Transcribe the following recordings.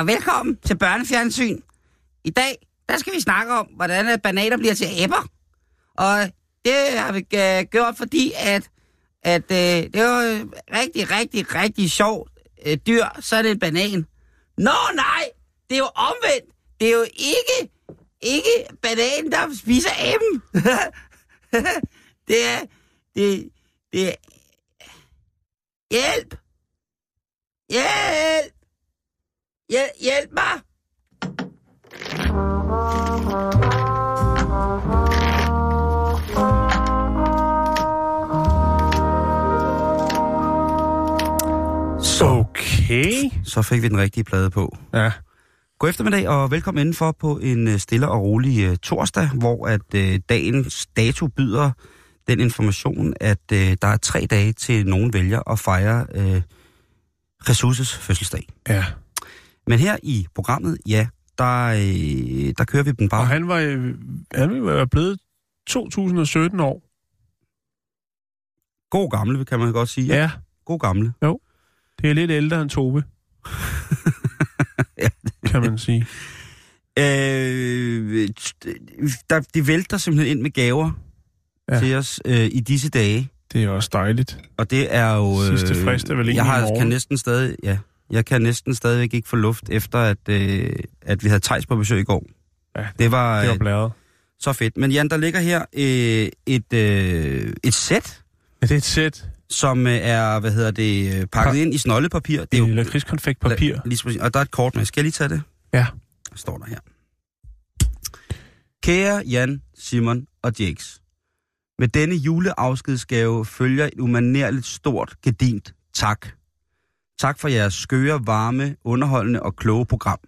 Og velkommen til Børnefjernsyn. I dag, der skal vi snakke om, hvordan øh, bananer bliver til æbber. Og det har vi øh, gjort, fordi at, at øh, det var øh, rigtig, rigtig, rigtig sjovt øh, dyr, så er det en banan. Nå nej, det er jo omvendt. Det er jo ikke, ikke bananen, der spiser æben. det er, det, det er, hjælp, hjælp. Hjæl, hjælp mig! Okay. Så fik vi den rigtige plade på. Ja. God eftermiddag og velkommen indenfor på en øh, stille og rolig uh, torsdag, hvor at uh, dagens dato byder den information, at uh, der er tre dage til nogen vælger at fejre uh, Jesus' fødselsdag. Ja. Men her i programmet, ja, der, øh, der kører vi den bare. Og han var, øh, han være blevet 2017 år. God gamle, kan man godt sige. Ja. God gamle. Det er lidt ældre end Tove. Ja. Kan man sige. Øh, der, de vælter simpelthen ind med gaver ja. Ja. til os øh, i disse dage. Det er også dejligt. Og det er jo... Øh, Sidste frist er vel egentlig jeg har, kan næsten stadig, ja, jeg kan næsten stadigvæk ikke få luft, efter at, øh, at vi havde Tejs på besøg i går. Ja, Det var, Det var øh, blæret. så fedt. Men Jan, der ligger her øh, et, øh, et sæt, Ja, det er et sæt. som øh, er, hvad hedder det, øh, pakket Pa- ind i snollepapir. Det er jo lakridskonfektpapir. La-. Og der er et kort med. Skal jeg lige tage det? Ja. står der her. Kære Jan, Simon og Jakes. Med denne juleafskedsgave følger et umanerligt stort, gedint tak. Tak for jeres skøre, varme, underholdende og kloge program.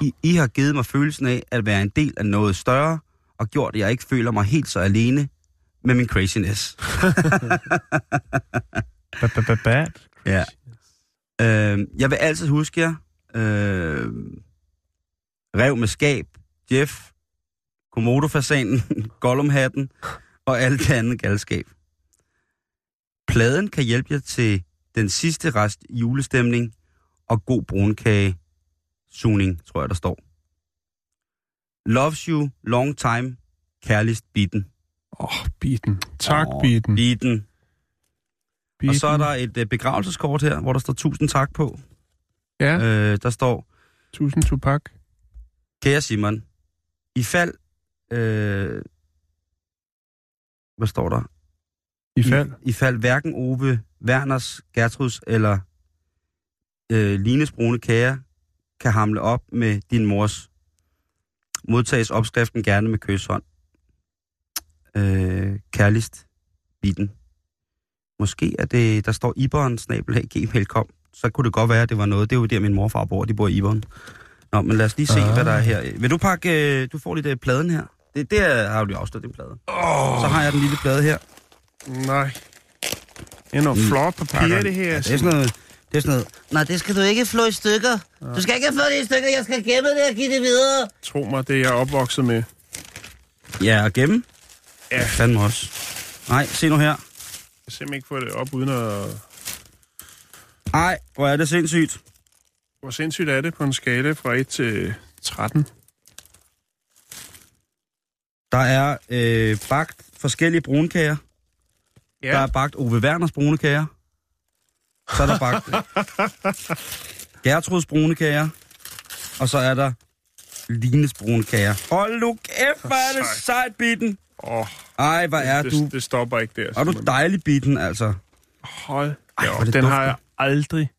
I, I har givet mig følelsen af at være en del af noget større, og gjort, at jeg ikke føler mig helt så alene med min craziness. Bad. Ja. Øh, jeg vil altid huske jer. Øh, rev med skab, Jeff, Komodo-fasanen, Gollum-hatten og alt det andet galskab. Pladen kan hjælpe jer til den sidste rest julestemning og god brunkage sugning, tror jeg, der står. Loves you long time, kærligst bitten. Åh, oh, biten. Tak, biten. Bitten. biten. Og så er der et uh, begravelseskort her, hvor der står tusind tak på. Ja, Øh, der står, tusind tupak. Kære Simon, i fald... Øh, hvad står der? I fald. I, I fald hverken Ove Werners, Gertruds eller øh, Lines brune kære kan hamle op med din mors. Modtages opskriften gerne med kyshånd. Øh, kærligst bitten. Måske er det, der står Iberen snabel gmail.com. Så kunne det godt være, at det var noget. Det er jo der, min morfar bor. De bor i Iberen. Nå, men lad os lige se, Ah. hvad der er her. Vil du pakke... Øh, du får lige det pladen her. Det, det har du jo afsluttet, din plade. Åh, Så har jeg den lille plade her. Nej. Det er noget flot papir, det her. Ja, det er sådan noget... Det er sådan noget... Nej, det skal du ikke flå i stykker. Du skal ikke flå det i stykker. Jeg skal gemme det og give det videre. Tro mig, det er jeg opvokset med. Ja, og gemme? Ja. Ja. Fandme også. Nej, se nu her. Jeg kan simpelthen ikke få det op, uden at... Nej, hvor er det sindssygt. Hvor sindssygt er det på en skala fra 1 til 13? Der er øh, bagt forskellige brunkager. Ja. Der er bagt Ove Werners brune kager. Så er der bagt Gertruds brune kager. Og så er der Lines brune kager. Hold nu kæft, hvor er det Sejt. bitten. Åh, oh, Ej, hvor er det, du... det stopper ikke der. Er du dejlig, bitten, altså. Hold Ej, det Den har dufter. jeg aldrig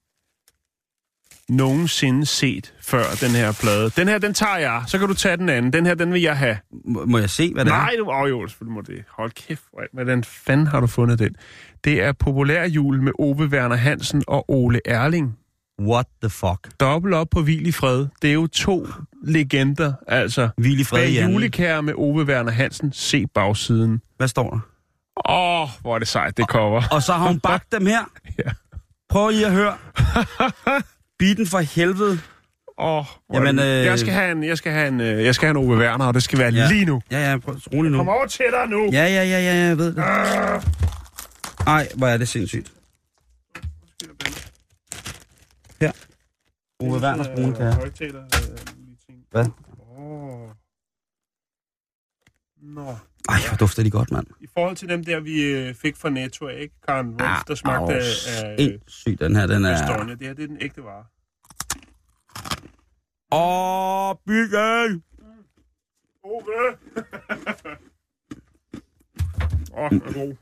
nogensinde set før, den her plade. Den her, den tager jeg. Så kan du tage den anden. Den her, den vil jeg have. Må, må jeg se, hvad det er? Nej, du, oh, jo, selvfølgelig må det. Hold kæft, hvor- hvordan fanden har du fundet den? Det er populær jul med Ove Werner Hansen og Ole Erling. What the fuck? Dobbelt op på Hvil i Fred. Det er jo to legender, altså. Hvil i fred, Bag Jan. julekær med Ove Werner Hansen. Se bagsiden. Hvad står der? Åh, oh, hvor er det sejt, det cover. Og så har hun bagt dem her. Ja. Prøv lige at høre. Biden for helvede. Åh, oh, Jamen, øh, jeg skal have en, jeg skal have en, øh, jeg skal have en Ove Werner, og det skal være Ja. lige nu. Ja, ja, prøv rolig nu. Kom over til dig nu. Ja, ja, ja, ja, jeg ved det. Ej, hvor er det sindssygt. Her. Ove Werners brune kære. Højtaler, øh, ting. Hvad? Åh. Nå. Ej, hvor dufter de godt, mand. I forhold til dem der, vi øh, fik fra Netto, ikke? Karen Wolf, Ah, der smagte af, af øh, Sindssygt, den her, den er... Estonia. Det her, det er den ægte vare. Åh, Bigge! Ove! Åh, oh, er god.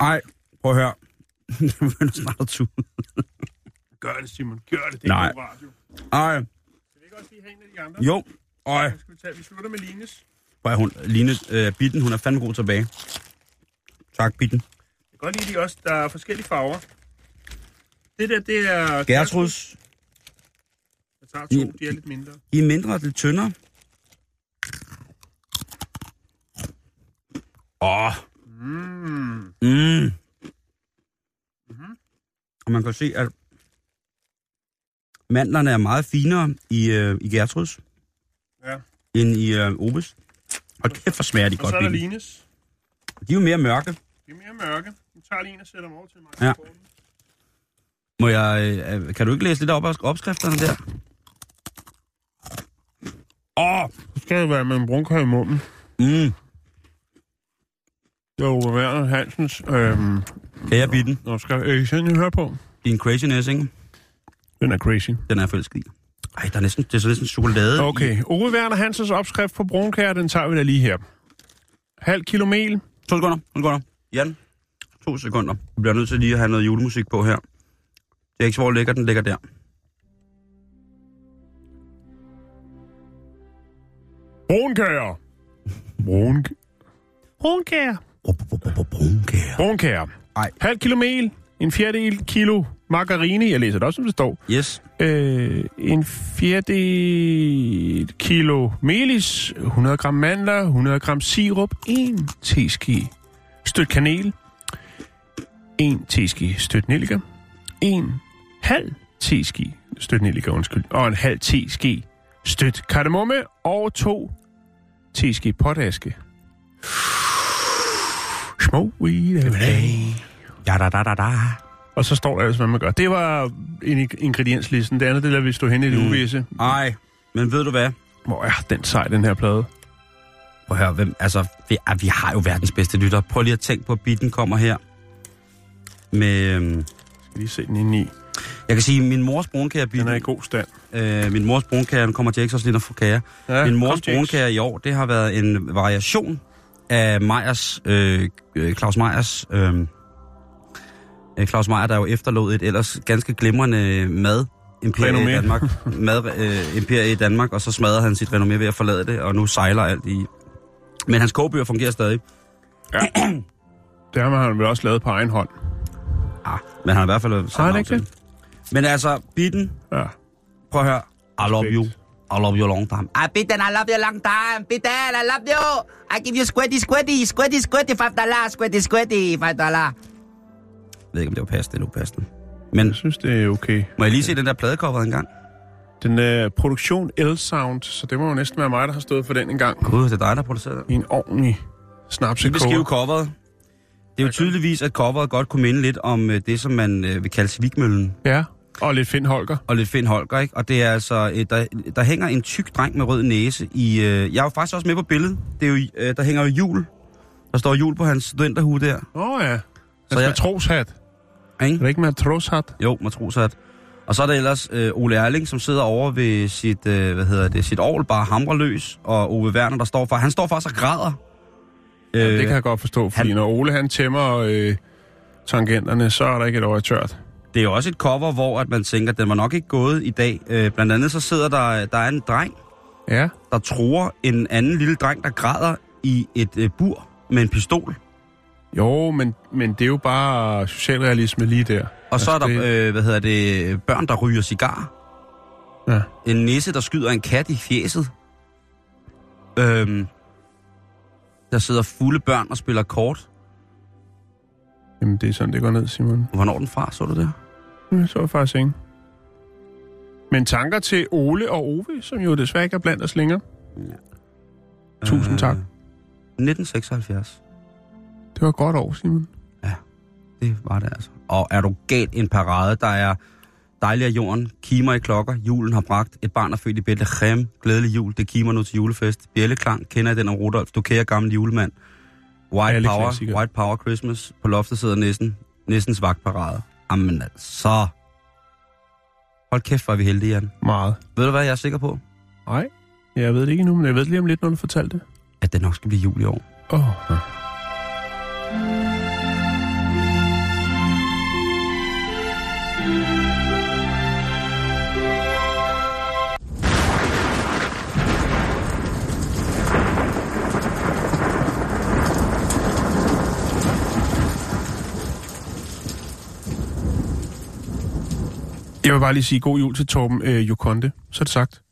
Ej, prøv at høre. Jeg begynder snart at. Gør det, Simon. Gør det. Det er Nej. god radio. Ej, Skal vi ikke også lige have en af de andre? jo. Ej, Skal vi, tage, vi slutter med Lines. At hun, Line, øh, Bitten, hun er fandme god tilbage. Tak, Bitten. Jeg kan godt lide de også. Der er forskellige farver. Det der, det er... Gertruds, Jeg tager to. De er lidt mindre. I er mindre og lidt tyndere. Åh. Mm. Mm. Og man kan se, at mandlerne er meget finere i, øh, i Gertruds, Ja. end i øh, Obes. Og kæft, hvor smager de Og godt, så er der Bitten. Lines. De er jo mere mørke. De er mere mørke. Nu tager jeg lige en og sætter dem over til mig. Ja. Må jeg, øh, kan du ikke læse lidt op af opskrifterne der? Åh, oh, Så skal det være med en brunkør i munden. mm, Det er Ove Werner Hansens. Øhm, kære Bitten. nå, skal jeg høre på? Din craziness, ikke? Den er crazy. Den er jeg forelsket. Ej, der er næsten, det er så næsten chokolade. Okay, Ove Werner Hansens opskrift på brunkær, den tager vi da lige her. Halv kilo mel. To sekunder, to sekunder. Jan, to sekunder. Vi bliver nødt til lige at have noget julemusik på her. Det er ikke så, hvor ligger den ligger der. Brunkær. Brun... Brunkær. Brunkær. Brunkær. Ej. Halv kilo mel. En fjerdedel kilo margarine. Jeg læser det også, som det står. Yes. Øh, en fjerdedel kilo melis, 100 gram mandler, 100 gram sirup, en teske stødt kanel, en teske stødt nellike, en halv teske stødt nellike, undskyld, og en halv teske stødt kardemomme, og to teske potaske. Smoke weed every day. Ja, da, da, da, da. Og så står der altså, hvad man gør. Det var in- ingredienslisten. Det andet, det lader vi stå hen i det Mm. uvisse. Ej, men ved du hvad? Hvor er den sej, den her plade? Prøv at høre, hvem, altså, vi, ah, vi har jo verdens bedste lytter. Prøv lige at tænke på, at Bitten kommer her med... øhm, Skal lige se den ind i. Jeg kan sige, min mors brunkære, Den er i god stand. øh, min mors brunkære, nu kommer Jax også lidt at få kære. Ja, Min mors brunkære i år, det har været en variation af Meyers, øh, øh, Claus Meyers, øh, Claus Meyer, der jo efterlod et ellers ganske glimrende mad imperie i Danmark. Mad øh, imperie i Danmark, og så smadrede han sit renommé ved at forlade det, og nu sejler alt i. Men hans kogebøger fungerer stadig. Det har han vel også lavet på egen hånd. Ah, men han har i hvert fald han navn ikke det? Men altså, Bitten, Ja. prøv at høre. I love you. I love you long time. Ah, Bitten, I love you long time. Bitten, I love you. I give you squiddy, squiddy, squiddy, squiddy, five dollar, squiddy, squiddy, five dollar. Jeg ved ikke, om det var passende eller upassende. Men Jeg synes, det er okay. må jeg lige se den der pladecover en gang? Den er produktion L-Sound, så det må jo næsten være mig, der har stået for den en gang. Gud, det er dig, der producerer den. I en ordentlig Vi beskrive snapsekoger. coveret. Det er jo tydeligvis, at coveret godt kunne minde lidt om øh, det, som man øh, vil kalde Svigmøllen Ja, og lidt Finn Holger. og lidt Finn Holger, ikke? Og det er altså, øh, der, der hænger en tyk dreng med rød næse i... Øh, jeg er jo faktisk også med på billedet. Det er jo, øh, der hænger jo jul. Der står jul på hans studenterhue der. Åh oh, ja. Så Så jeg- jeg... matroshat. Er Ikke? det ikke matroshat? Jo, matroshat. Og så er der ellers øh, Ole Erling, som sidder over ved sit, øh, hvad hedder det, sit ovl, bare hamrer løs. Og Ove Werner, der står for... Han står faktisk og græder. Ja, det kan jeg godt forstå, fordi han- når Ole han tæmmer øh, tangenterne, så er der ikke et øje tørt. Det er også et cover, hvor at man tænker, at den var nok ikke gået i dag. Øh, blandt andet så sidder der, der er en dreng, Ja. der tror en anden lille dreng, der græder i et øh, bur med en pistol. Jo, men, men det er jo bare socialrealisme lige der. Og så er der, det- øh, hvad hedder det, børn, der ryger cigar. Ja. En nisse, der skyder en kat i fjeset. Øhm, der sidder fulde børn og spiller kort. Jamen, det er sådan, det går ned, Simon. Hvornår den fra, så du det? Jeg så jeg faktisk ikke. Men tanker til Ole og Ove, som jo desværre ikke er blandt os længere. Tusind tak. 1976. Det var et godt år, Simon. Det var det altså. Og er du galt en parade, der er dejlig af jorden, kimer i klokker, julen har bragt, et barn er født i Bethlehem, glædelig jul, det kimer nu til julefest, bjælleklang, kender den om Rudolf, du kære gammel julemand, White Alle Power, klassikere. White Power Christmas, på loftet sidder næsten, næstens vagtparade. Jamen altså. Hold kæft, er vi heldige, Jan. Meget. Ved du hvad, jeg er sikker på? Nej, jeg ved det ikke nu, men jeg ved det lige om lidt, når du fortalte det. At det nok skal blive jul i år. Åh, oh, ja. Jeg vil bare lige sige god jul til Torben øh, Jokonde. Så er det sagt.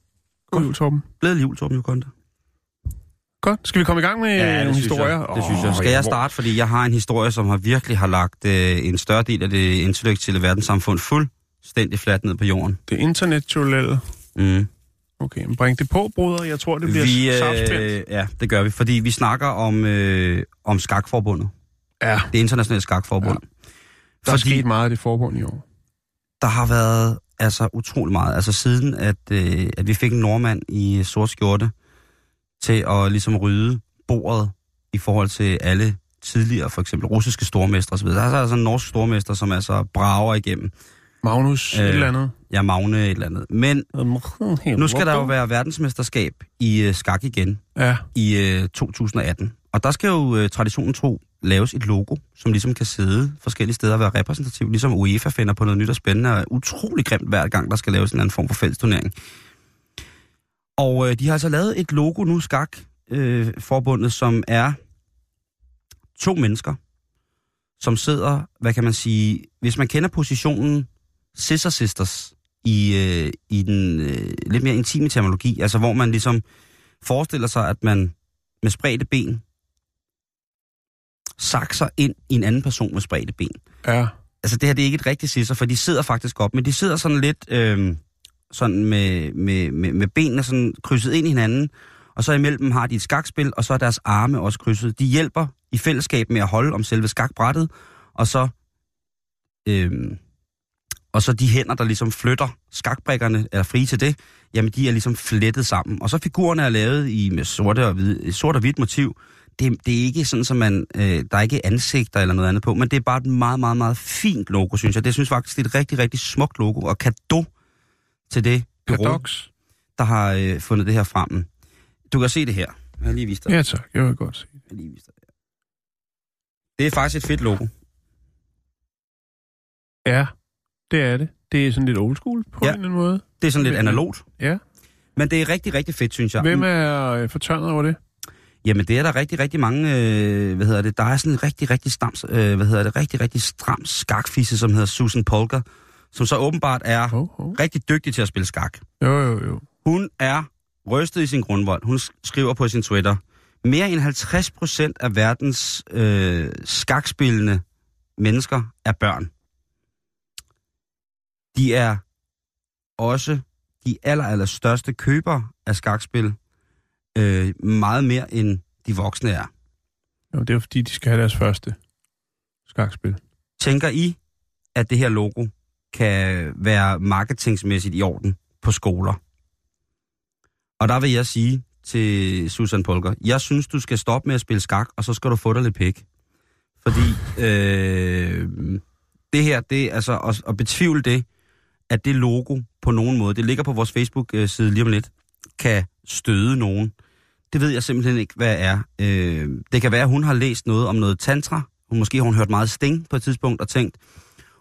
God jul, Torben. Glædelig jul, Torben Jokonte. Godt. Skal vi komme i gang med ja, nogle historier? Jeg. Det synes jeg. Skal jeg starte, fordi jeg har en historie, som har virkelig har lagt øh, en større del af det intellektuelle verdenssamfund fuldstændig fladt ned på jorden. Det intellektuelle. Mm. Okay, men bring det på, bruder. Jeg tror, det bliver Vi, øh, ja, det gør vi, fordi vi snakker om, øh, om skakforbundet. Ja, Det internationale skakforbund. der er fordi sket meget af det forbund i år. Der har været altså utrolig meget. Altså siden, at, øh, at vi fik en nordmand i sort skjorte til at ligesom rydde bordet i forhold til alle tidligere, for eksempel russiske stormestre osv. Der er altså en norsk stormester, som altså brager igennem. Magnus, Øh, et eller andet. Ja, Magne et eller andet. Men nu skal der jo være verdensmesterskab i øh, skak igen Ja, i øh, 2018. Og der skal jo øh, traditionen tro laves et logo, som ligesom kan sidde forskellige steder og være repræsentativ, ligesom UEFA finder på noget nyt og spændende, og utrolig grimt hver gang, der skal laves en eller anden form for fællesturnering. Og øh, de har altså lavet et logo nu, Skak øh, forbundet, som er to mennesker, som sidder, hvad kan man sige, hvis man kender positionen Sister Sisters i, øh, i den øh, lidt mere intime terminologi, altså hvor man ligesom forestiller sig, at man med spredte ben sakser ind i en anden person med spredte ben. ja. Altså det her, det er ikke et rigtigt sisser, for de sidder faktisk op, men de sidder sådan lidt øh, sådan med, med, med, med benene sådan krydset ind i hinanden, og så imellem dem har de et skakspil, og så er deres arme også krydset. De hjælper i fællesskab med at holde om selve skakbrættet, og så, øh, og så de hænder, der ligesom flytter skakbrikkerne, er frie til det, jamen de er ligesom flettet sammen. Og så figurerne er lavet i med sorte og, hvide, sort og hvidt motiv. Det, det er ikke sådan, som man, øh, der er ikke ansigter eller noget andet på, men det er bare et meget, meget, meget fint logo, synes jeg. Det synes faktisk, det er et rigtig, rigtig smukt logo, og kado til det bureau, Paradox. der har øh, fundet det her frem. Du kan se det her. Jeg har lige vist dig. Ja tak, jeg vil godt se. Jeg har lige vist dig. Det er faktisk et fedt logo. Ja, det er det. Det er sådan lidt old school på Ja. en eller anden måde. Det er sådan lidt analogt. Ja. Men det er rigtig, rigtig fedt, synes jeg. Hvem er øh, fortørnet over det? Jamen, det er der rigtig, rigtig mange, øh, hvad hedder det, der er sådan en rigtig, rigtig stams, øh, hvad hedder det, rigtig, rigtig stram skakfisse, som hedder Susan Polker, som så åbenbart er Hov, hov. rigtig dygtig til at spille skak. Jo, jo, jo. Hun er rystet i sin grundvold. Hun sk- skriver på sin Twitter, mere end 50 procent af verdens øh, skakspillende mennesker er børn. De er også de aller, aller største købere af skakspil. Øh, meget mere end de voksne er. jo. Det er fordi, de skal have deres første skakspil. Tænker I, at det her logo kan være marketingsmæssigt i orden på skoler? Og der vil jeg sige til Susan Polker, jeg synes, du skal stoppe med at spille skak, og så skal du få dig lidt pæk. Fordi øh, det her, det altså at, at betvivle det, at det logo på nogen måde, det ligger på vores Facebook-side lige om lidt, kan støde nogen. Det ved jeg simpelthen ikke, hvad er. Øh, det kan være, at hun har læst noget om noget tantra. Hun måske har hun hørt meget sting på et tidspunkt og tænkt,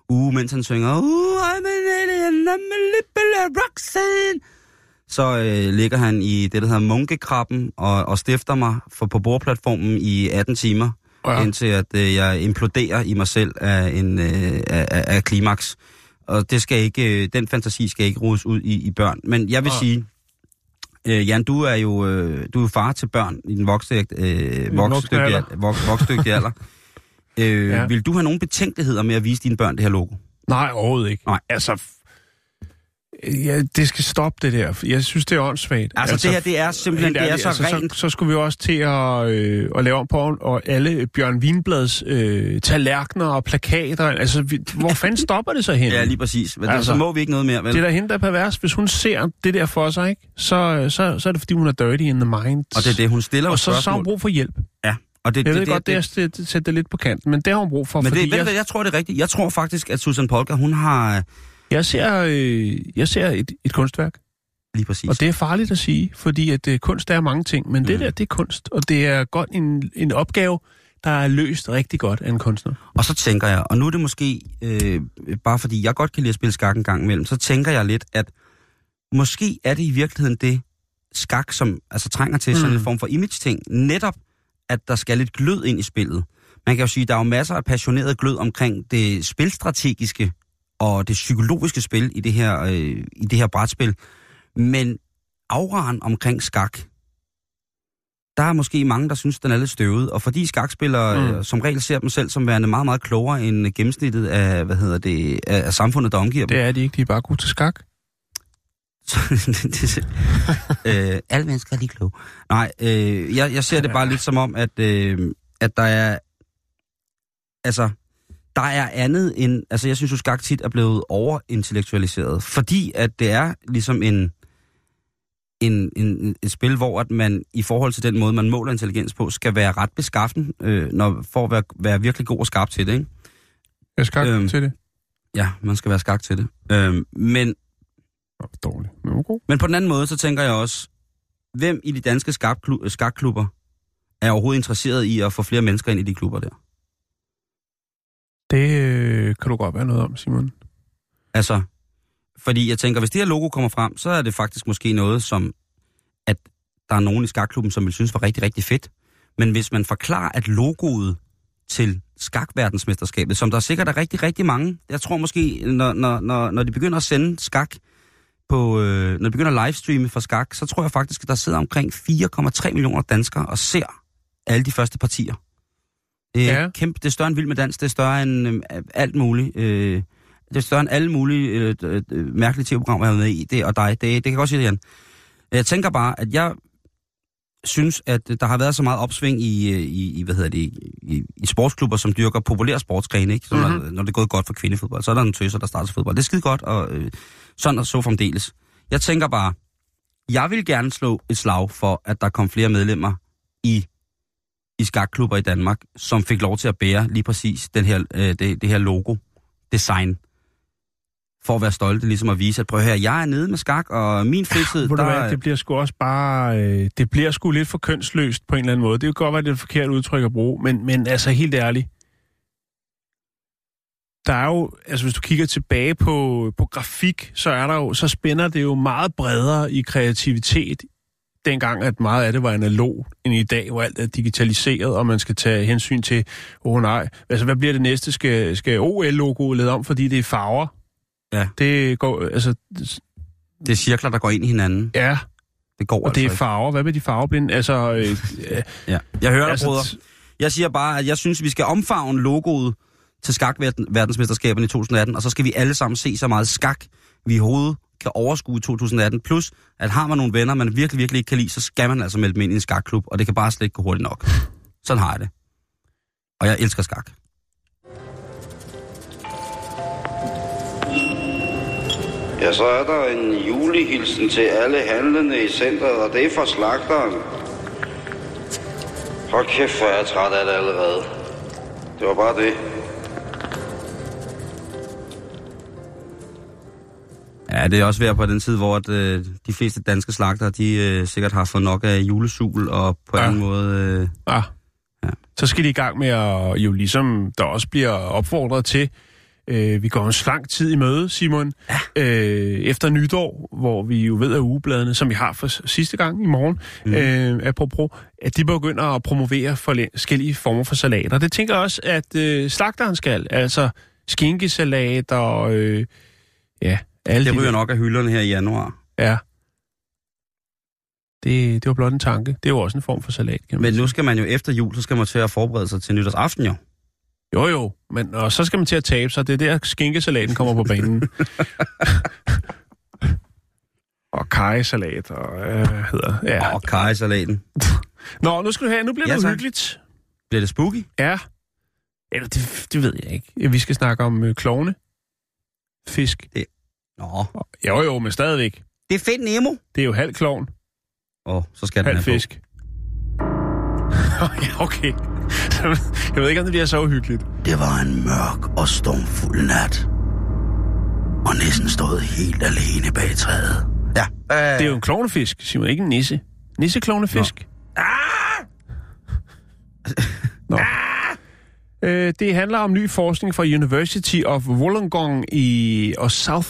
uh, mens han synger, uh, I'm an alien, I'm a little Roxanne. Så øh, ligger han i det, der hedder munkekrabben, og, og stifter mig for, på bordplatformen i 18 timer, Ja. indtil at øh, jeg imploderer i mig selv af, en, øh, af klimaks. Og det skal ikke, øh, den fantasi skal ikke rodes ud i, i børn. Men jeg vil Ja. sige, øh, Jan, du er jo øh, du er far til børn i den voksdygtige øh, voksdygtige alder. alder. Vok, voksdygtige alder. Øh, Ja. Vil du have nogle betænkeligheder med at vise dine børn det her logo? Nej, overhovedet ikke. Nej. Altså, ja, det skal stoppe det der. Jeg synes, det er åndssvagt. Altså, det her, det er simpelthen- det er så rent. Så, så skulle vi også til at, øh, at lave om på og alle Bjørn Wienblads øh, tallerkener og plakater. Altså, vi, hvor fanden stopper det så hen? Ja, lige præcis. Men Altså, altså, så må vi ikke noget mere, vel? Det er da hende, der er pervers. Hvis hun ser det der for sig, ikke? Så, så, så er det, fordi hun er dirty in the mind. Og det er det, hun stiller Og så, så har hun brug for hjælp. Ja, og det, Jeg det, ved det, godt, det, det, det, det, det sætter det lidt på kanten, men det har hun brug for, Men fordi det, ved du jeg, jeg tror, det er rigtigt. Jeg tror faktisk, at Susan Polka, hun har... jeg ser, øh, jeg ser et, et kunstværk. Lige præcis. Og det er farligt at sige, fordi at øh, kunst er mange ting, men mm. det Mm. der, det er kunst, og det er godt en, en opgave, der er løst rigtig godt af en kunstner. Og så tænker jeg, og nu er det måske, øh, bare fordi jeg godt kan lide at spille skak en gang imellem, så tænker jeg lidt, at måske er det i virkeligheden det skak, som altså trænger til mm. sådan Mm. en form for image-ting. Netop, at der skal lidt glød ind i spillet. Man kan jo sige, at der er jo masser af passioneret glød omkring det spilstrategiske og det psykologiske spil i det her, øh, i det her brætspil. Men auraen omkring skak, der er måske mange, der synes, den er lidt støvet. Og fordi skakspillere Mm. mm. som regel ser dem selv som værende meget, meget klogere end gennemsnittet af, hvad hedder det, af, af samfundet, der omgiver dem. Det er de ikke, de er bare gode til skak. det, øh, alle mennesker er lige kloge. Nej, øh, jeg, jeg ser det bare lidt som om, at, øh, at der er... Altså, der er andet end... Altså, jeg synes jo, skak tit er blevet overintellektualiseret. Fordi at det er ligesom en, en, en, et spil, hvor at man i forhold til den måde, man måler intelligens på, skal være ret beskaffen, øh, når, for at være, være virkelig god og skarp til det, ikke? Jeg skak øhm. Øhm. til det. Ja, man skal være skak til det. Øh, men dårligt. Men okay. Men på den anden måde, så tænker jeg også, hvem i de danske skakklub- skakklubber er overhovedet interesseret i at få flere mennesker ind i de klubber der? Det øh, kan du godt være noget om, Simon. Altså, fordi jeg tænker, hvis det her logo kommer frem, så er det faktisk måske noget, som at der er nogen i skakklubben, som vil synes var rigtig, rigtig fedt. Men hvis man forklarer, at logoet til skakverdensmesterskabet, som der sikkert er rigtig, rigtig mange, jeg tror måske, når, når, når, når de begynder at sende skak på, øh, når de begynder at livestreame for skak, så tror jeg faktisk, at der sidder omkring 4,3 millioner danskere og ser alle de første partier. Det er, Ja. kæmpe, det er større end Vild med Dans, det er større end øh, alt muligt. Øh, det er større end alle mulige øh, øh, mærkelige tv-programmer, jeg har været med i. Det, og dig, det, det kan jeg godt sige det, Jan. Jeg tænker bare, at jeg synes, at der har været så meget opsving i, øh, i, i hvad hedder det, i, i sportsklubber, som dyrker populære sportsgrene, ikke? Så Mhm. mm-hmm. når, når det er gået godt for kvindefodbold, så er der en tøser, der starter fodbold. Det er skide godt, og øh, sådan og så fremdeles. Jeg tænker bare, jeg vil gerne slå et slag for, at der kom flere medlemmer i, i skakklubber i Danmark, som fik lov til at bære lige præcis den her, øh, det, det her logo, design, for at være stolte, ligesom at vise, at prøv høre, jeg er nede med skak, og min fritid, du der... hvad, det bliver sgu også bare... Øh, det bliver sgu lidt for kønsløst på en eller anden måde. Det kan godt være, det er et forkert udtryk at bruge, men, men altså helt ærligt. Der er jo, altså hvis du kigger tilbage på, på grafik, så er der jo, så spænder det jo meget bredere i kreativitet, dengang at meget af det var analog, end i dag, hvor alt er digitaliseret, og man skal tage hensyn til, åh oh, nej, altså hvad bliver det næste? Skal, skal OL-logoet lavet om, fordi det er farver? Ja. Det går, altså, Det er cirkler, der går ind i hinanden. ja, Det går og altså det er farver. Hvad med de farveblinde? Altså, øh, øh, Ja. Jeg hører dig, altså. Jeg siger bare, at jeg synes, vi skal omfavne logoet til skakverdensmesterskaberne i 2018, og så skal vi alle sammen se så meget skak, vi i hovedet kan overskue 2018. Plus, at har man nogle venner, man virkelig, virkelig ikke kan lide, så skal man altså melde dem ind i en skakklub, og det kan bare slet ikke gå hurtigt nok. Sådan har jeg det. Og jeg elsker skak. Ja, så er der en julehilsen til alle handlende i centret, og det er fra slagteren. Hold kæft, hvor er jeg træt af det allerede. Det var bare det. Ja, det er også ved på den tid, hvor at, øh, de fleste danske slagter, de øh, sikkert har fået nok af julesul, og på Ja. ja. anden måde... Øh, ah, Ja. så skal de i gang med at jo ligesom der også bliver opfordret til Øh, vi går en slang tid i møde, Simon, ja. øh, efter nytår, hvor vi jo ved, at ugebladene, som vi har for sidste gang i morgen, mm. øh, apropos, at de begynder at promovere forskellige former for salater. Det tænker jeg også, at øh, slagteren skal, altså skinkesalat og øh, ja, alle Det de ryger der- nok af hylderne her i januar. Ja. Det, det var blot en tanke. Det er jo også en form for salat, kan man Men nu skal man jo efter jul, så skal man til at forberede sig til nytårsaften jo. Jo, jo, men og så skal man til at tabe sig. Det er der, skinkesalaten kommer på banen. og kajsalat og øh, hvad hedder ja. Og kajsalaten. Nå, nu skal du have, nu bliver Ja, det tak. uhyggeligt. Bliver det spooky? Ja. Eller det, det ved jeg ikke. Vi skal snakke om øh, klovne. Fisk. Nå. Jo, jo, men stadigvæk. Det er fedt Nemo. Det er jo halv klovn, Åh, så skal den halv have på. fisk. ja, okay. jeg ved ikke, om det bliver så uhyggeligt. Det var en mørk og stormfuld nat. Og nissen stod helt alene bag træet. Ja. Øh, Det er jo en klovnefisk, Simon, ikke en nisse. Nisse-klovnefisk. Nå. Øh, det handler om ny forskning fra University of Wollongong i, og South,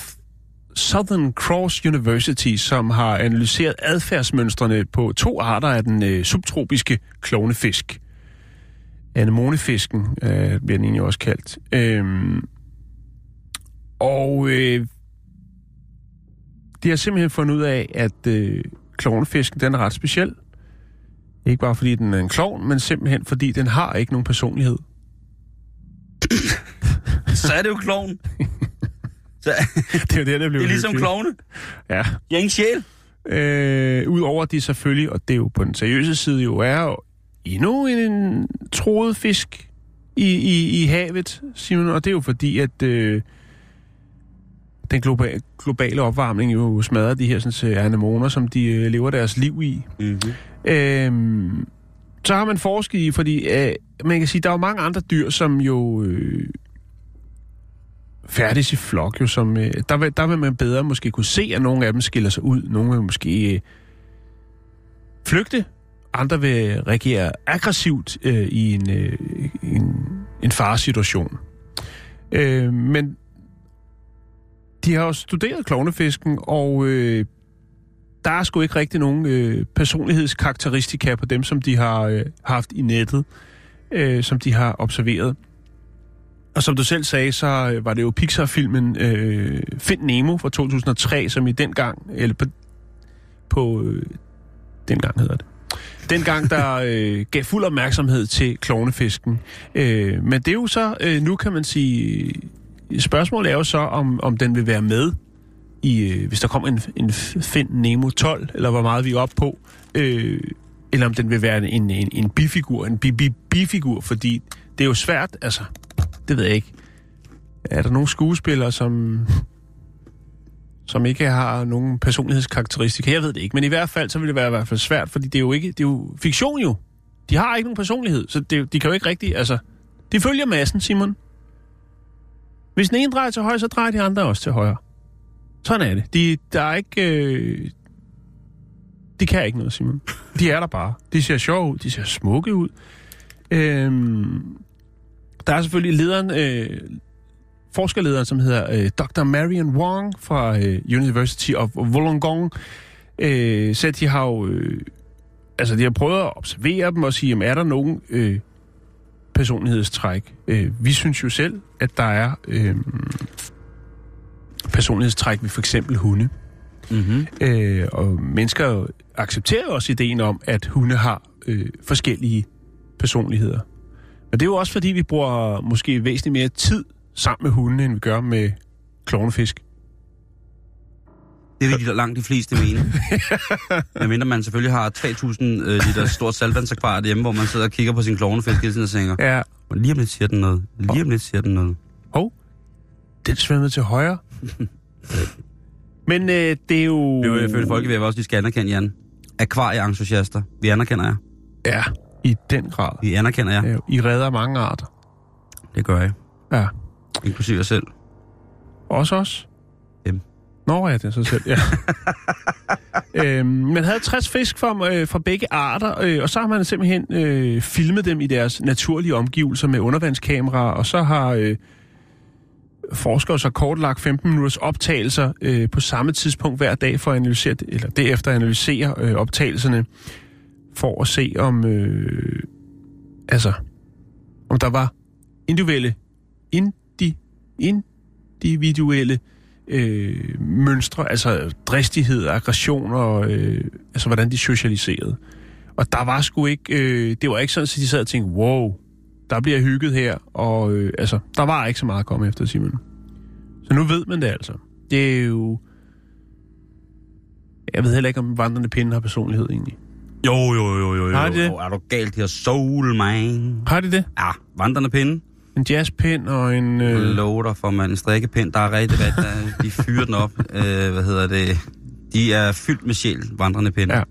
Southern Cross University, som har analyseret adfærdsmønstrene på to arter af den øh, subtropiske klovnefisk. Anemonefisken øh, bliver den egentlig også kaldt. Øhm, og øh, de har simpelthen fundet ud af, at øh, klovnefisken den er ret speciel. Ikke bare fordi den er en klovn, men simpelthen fordi den har ikke nogen personlighed. så er det jo kloven. Så, Det er jo det, der bliver det er ligesom uhyggeligt. klovne. Ja. Jeg er ingen sjæl. Øh, Udover at de selvfølgelig, og det er jo på den seriøse side jo, er jo endnu en troet fisk i, i, i havet, Simon. Og det er jo fordi, at øh, den globale, globale opvarmning jo smadrer de her sådan, så anemoner, som de øh, lever deres liv i. Mm-hmm. Øhm, så har man forsket i, fordi øh, man kan sige, der er jo mange andre dyr, som jo øh, færdes i flok, jo, som, øh, der, vil, der vil man bedre måske kunne se, at nogle af dem skiller sig ud. Nogle vil måske øh, flygte, andre vil reagere aggressivt øh, i en, øh, en, en faresituation. Øh, men de har jo studeret klovnefisken, og øh, der er sgu ikke rigtig nogen øh, personlighedskarakteristika på dem, som de har øh, haft i nettet, øh, som de har observeret. Og som du selv sagde, så øh, var det jo Pixar-filmen øh, Find Nemo fra 2003, som i den gang, eller på, på øh, den gang hedder det, dengang der øh, gav fuld opmærksomhed til klovnefisken. Øh, men det er jo så, øh, nu kan man sige, spørgsmålet er jo så, om, om den vil være med i, øh, hvis der kommer en, en Find Nemo 12, eller hvor meget vi er oppe på, øh, eller om den vil være en, en, en bifigur, en bi, bi, bifigur, fordi det er jo svært, altså, det ved jeg ikke. Er der nogle skuespillere, som, som ikke har nogen personlighedskarakteristika? Jeg ved det ikke, men i hvert fald, så vil det være i hvert fald svært, fordi det er jo ikke, det er jo fiktion jo. De har ikke nogen personlighed, så det, de kan jo ikke rigtig, altså, de følger massen, Simon. Hvis den ene drejer til højre, så drejer de andre også til højre. Sådan er det. De, der er ikke... Øh, de kan ikke noget, Simon. De er der bare. De ser sjove ud. De ser smukke ud. Øhm, der er selvfølgelig lederen, øh, forskerlederen, som hedder øh, Dr. Marion Wong fra øh, University of Wollongong. Øh, så de har jo... Øh, altså, de har prøvet at observere dem og sige, jamen, er der nogen øh, personlighedstræk? Øh, vi synes jo selv, at der er... Øh, personlighedstræk ved for eksempel hunde. Mm-hmm. Øh, og mennesker accepterer også ideen om, at hunde har øh, forskellige personligheder. Men det er jo også fordi, vi bruger måske væsentligt mere tid sammen med hunde, end vi gør med klovnefisk. Det vil de langt de fleste mene. Medmindre man selvfølgelig har 3.000 øh, liter stort saltvandsakvarium hjemme, hvor man sidder og kigger på sin klovnefisk hele tiden og tænker, Ja, "Og lige om lidt siger den noget. Lige om lidt siger den noget. hov, den svømmede til højre. Men øh, det er jo... Det er jo ifølge folkevæv også, de skal anerkende, Jan. Akvarieentusiaster. Vi anerkender jer. Ja, i den grad. Vi anerkender jer. Ja, I redder mange arter. Det gør jeg. Ja. Inklusive jer selv. Også os? Dem. Nå ja, det er så selv, ja. øhm, man havde 60 fisk fra, øh, fra begge arter, øh, og så har man simpelthen øh, filmet dem i deres naturlige omgivelser med undervandskameraer, og så har øh, forskere så kortlagt 15 minutters optagelser øh, på samme tidspunkt hver dag for at analysere, eller derefter analysere øh, optagelserne, for at se om, øh, altså, om der var individuelle, indi, individuelle øh, mønstre, altså dristighed, aggression og øh, altså, hvordan de socialiserede. Og der var sgu ikke, øh, det var ikke sådan, at de sad og tænkte, wow, der bliver hygget her, og øh, altså, der var ikke så meget at komme efter, Simon. Så nu ved man det altså. Det er jo... Jeg ved heller ikke, om vandrende pinde har personlighed egentlig. Jo, jo, jo, jo, jo. Har de det? Jo, Er du galt, har soul, man. Har de det? Ja, vandrende pinde. En jazzpind og en... Øh. Lover dig for, man. En strikkepind, der er rigtig, der- de fyrer den op. Øh, hvad hedder det? De er fyldt med sjæl, vandrende pinde. Ja.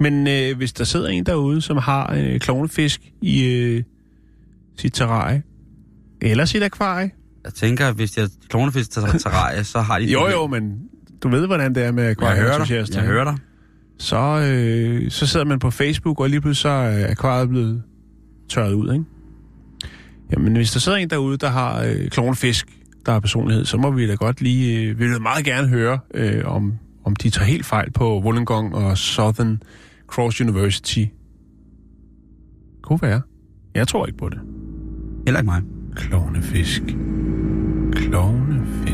men øh, hvis der sidder en derude, som har en øh, klovnefisk i øh, sit terrarie, eller sit akvarie... Jeg tænker, at hvis har klovnefisk til terrarie, så har de... Jo, jo, men du ved, hvordan det er med Jeg hører dig. Jeg hører dig. Så, øh, så sidder man på Facebook, og lige pludselig så er akvariet blevet tørret ud, ikke? Jamen, hvis der sidder en derude, der har øh, klovnefisk, der har personlighed, så må vi da godt lige... Øh, vi vil meget gerne høre, øh, om, om de tager helt fejl på Wollongong og Southern Cross University. Kunne være. Jeg tror ikke på det. Heller ikke mig. Klovnefisk. Klovnefisk.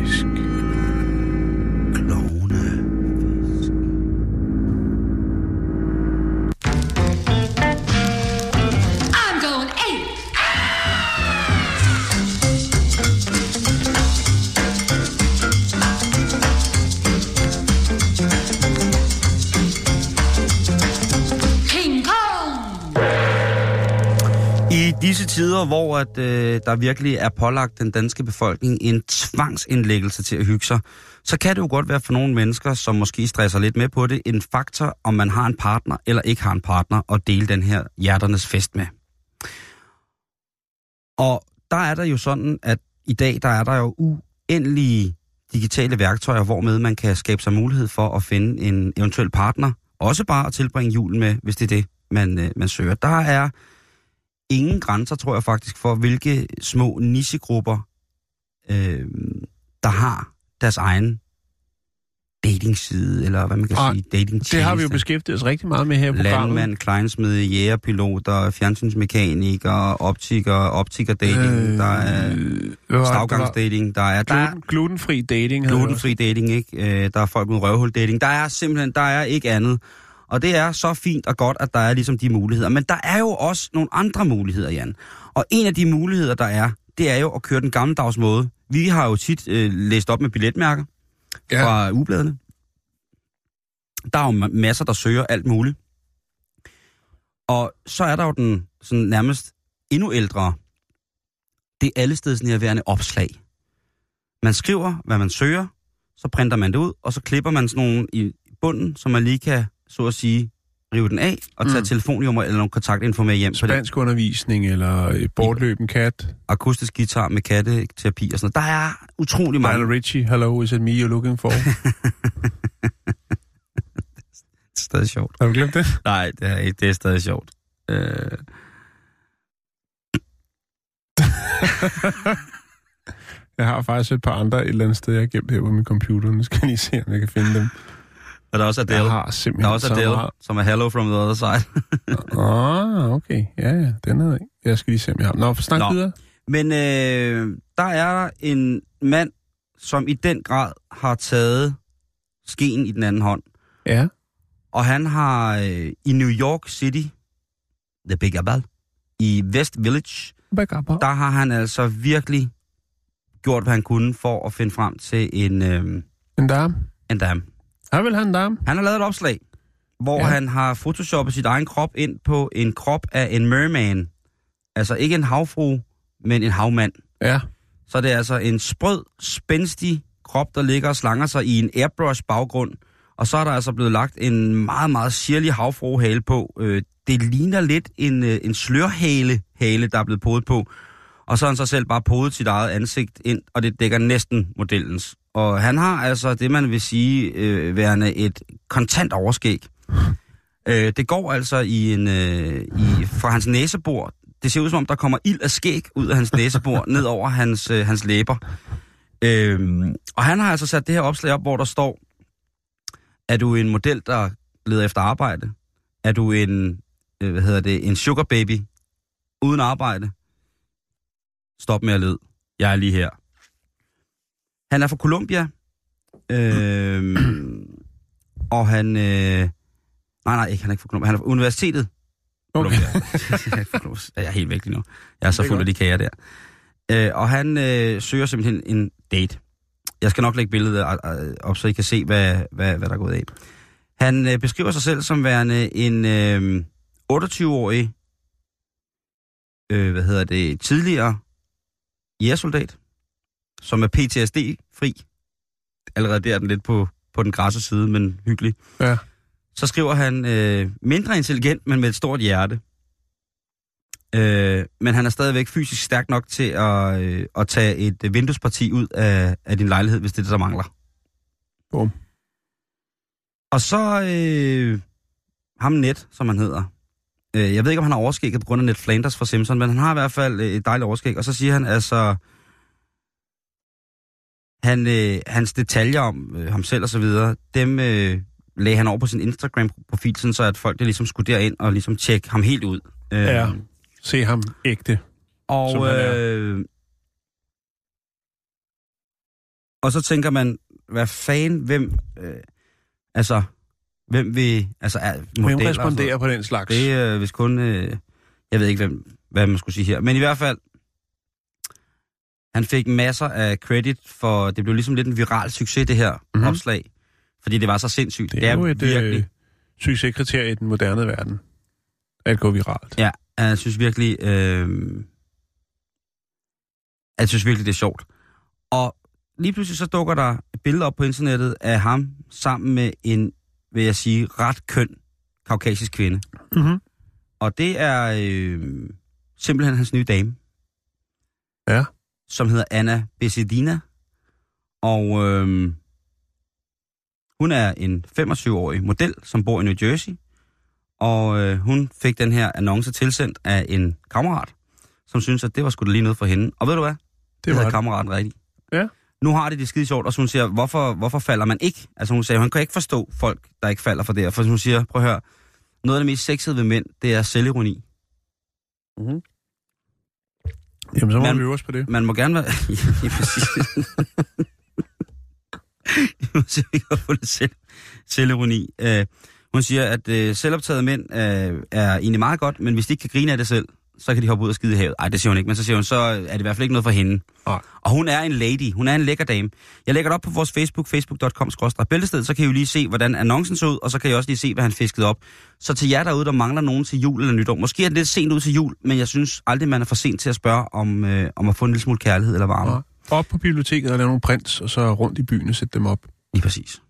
Disse tider, hvor at, øh, der virkelig er pålagt den danske befolkning en tvangsindlæggelse til at hygge sig, så kan det jo godt være for nogle mennesker, som måske stresser lidt med på det, en faktor, om man har en partner eller ikke har en partner, at dele den her hjerternes fest med. Og der er der jo sådan, at i dag, der er der jo uendelige digitale værktøjer, hvormed man kan skabe sig mulighed for at finde en eventuel partner, også bare at tilbringe julen med, hvis det er det, man, øh, man søger. Der er ingen grænser, tror jeg faktisk, for hvilke små nichegrupper, øh, der har deres egen datingside, eller hvad man kan Ah, sige, dating Det har vi jo beskæftiget os rigtig meget med her i programmet. Landmand, kleinsmed, jægerpiloter, fjernsynsmekanikere, optikere, optikerdating, øh, der er stavgangsdating, der er, der er Gluten, glutenfri dating. glutenfri dating, ikke? Øh, der er folk med røvhul dating. Der er simpelthen, der er ikke andet. Og det er så fint og godt, at der er ligesom de muligheder. Men der er jo også nogle andre muligheder, Jan. Og en af de muligheder, der er, det er jo at køre den gammeldags måde. Vi har jo tit øh, læst op med billetmærker Ja. fra ugebladene. Der er jo ma- masser, der søger alt muligt. Og så er der jo den sådan nærmest endnu ældre, det er allesteds nærværende opslag. Man skriver, hvad man søger, så printer man det ud, og så klipper man sådan nogle i bunden, så man lige kan, så at sige, rive den af og tage Mm. mm. telefonnummer eller nogle kontaktinfo med hjem på det. Spansk undervisning eller øh, bortløben kat. Akustisk guitar med katteterapi og sådan noget. Der er utrolig mange. Lionel Richie, hello, is it me you're looking for? Det er stadig sjovt. har du glemt det? Nej, det er, det er stadig sjovt. Øh, Jeg har faktisk et par andre et eller andet sted, jeg har gemt her på min computer. Nu skal jeg lige se, om jeg kan finde dem. Og der er også Adele. Jeg har Der simpelthen er også så Adele, meget. som er Hello from the other side. Ah, okay. Ja, ja, den er. Jeg skal lige se, om jeg har. Nå, snak Nå. videre. Men øh, der er en mand, som i den grad har taget skeen i den anden hånd. Ja. Og han har øh, i New York City, The Big Apple, i West Village, Backup. der har han altså virkelig gjort, hvad han kunne for at finde frem til en, øh, En dame. en dame. Jeg vil have en dame. Han har lavet et opslag, hvor Ja. ja. han har photoshoppet sit egen krop ind på en krop af en merman. Altså ikke en havfru, men en havmand. Ja. Så det er altså en sprød, spændstig krop, der ligger og slanger sig i en airbrush baggrund. Og så er der altså blevet lagt en meget, meget sirlig havfruehale på. Øh, Det ligner lidt en, øh, en slørhale, hale, der er blevet podet på. Og så har han så selv bare podet sit eget ansigt ind, og det dækker næsten modellens. Og han har altså det, man vil sige, øh, værende et kontant overskæg. Øh, det går altså i en, øh, i, fra hans næsebord, det ser ud som om, der kommer ild af skæg ud af hans næsebor, ned over hans, øh, hans læber. Øhm, og han har altså sat det her opslag op, hvor der står, er du en model, der leder efter arbejde? Er du en, øh, hvad hedder det, en sugar baby uden arbejde? Stop med at lede. Jeg er lige her. Han er fra Colombia. Øhm, og han... Øh, nej, nej, ikke, han er ikke fra Colombia. Han er fra universitetet. Okay. Jeg, er jeg er helt væk lige nu. Jeg er så fuld af de kager der. Øh, og han øh, søger simpelthen en date. Jeg skal nok lægge billedet øh, op, så I kan se, hvad, hvad, hvad der er gået af. Han øh, beskriver sig selv som værende en øh, 28-årig, øh, hvad hedder det, tidligere jægersoldat, som er PTSD-fri. Allerede der er den lidt på, på den græsse side, men hyggelig. Ja. Så skriver han, øh, mindre intelligent, men med et stort hjerte. Øh, men han er stadigvæk fysisk stærk nok til at, øh, at tage et vinduesparti ud af, af din lejlighed, hvis det er det, der mangler. Bum. Og så øh, ham Net, som han hedder. Øh, jeg ved ikke, om han har overskægget på grund af Ned Flanders fra Simpson, men han har i hvert fald øh, et dejligt overskæg. Og så siger han altså, han, øh, hans detaljer om øh, ham selv og så videre, dem øh, lagde han over på sin Instagram-profil, sådan så at folk der ligesom skulle derind og ligesom tjekke ham helt ud. Øh, Ja. Se ham ægte. Og, øh, og så tænker man, hvad fanden, hvem, øh, altså, hvem vil, altså, er Hvem modeller sådan responderer på den slags? Det er øh, hvis kun, øh, jeg ved ikke, hvem, hvad man skulle sige her. Men i hvert fald, han fik masser af credit for, det blev ligesom lidt en viral succes, det her Mhm. mm-hmm. opslag. Fordi det var så sindssygt. Det er jo et øh, succeskriterie i den moderne verden. At gå viralt. Ja, jeg synes virkelig, øh, jeg synes virkelig, det er sjovt. Og lige pludselig så dukker der billeder op på internettet af ham sammen med en, vil jeg sige, ret køn kaukasisk kvinde. Mm-hmm. Og det er øh, simpelthen hans nye dame. Ja. Som hedder Anna Besedina. Og øh, hun er en 25-årig model, som bor i New Jersey. Og øh, hun fik den her annonce tilsendt af en kammerat, som synes at det var sgu da lige noget for hende. Og ved du hvad? Det, Det havde var kammeraten rigtigt. Ja. Nu har det det skide sjovt, og så hun siger, hvorfor, hvorfor falder man ikke? Altså hun sagde, hun kan ikke forstå folk, der ikke falder for det her. For hun siger, prøv at høre, noget af det mest sexede ved mænd, det er selvironi. Jamen, så må Man- vi øve på det. Man må gerne være... ja, præcis. hun siger ikke få lidt selv, selvironi. Uh, hun siger, at uh, selvoptaget mænd uh, er egentlig meget godt, men hvis de ikke kan grine af det selv, så kan de hoppe ud og skide i havet. Nej, det siger hun ikke, men så siger hun, så er det i hvert fald ikke noget for hende. Nej. Og hun er en lady. Hun er en lækker dame. Jeg lægger det op på vores Facebook, facebook.com bæltested, så kan I jo lige se, hvordan annoncen så ud, og så kan I også lige se, hvad han fiskede op. Så til jer derude, der mangler nogen til jul eller nytår. Måske er det lidt sent ud til jul, men jeg synes aldrig, man er for sent til at spørge om, øh, om at få en lille smule kærlighed eller varme. Ja. Op på biblioteket og lave nogle prints, og så rundt i byen og sætte dem op. Lige præcis.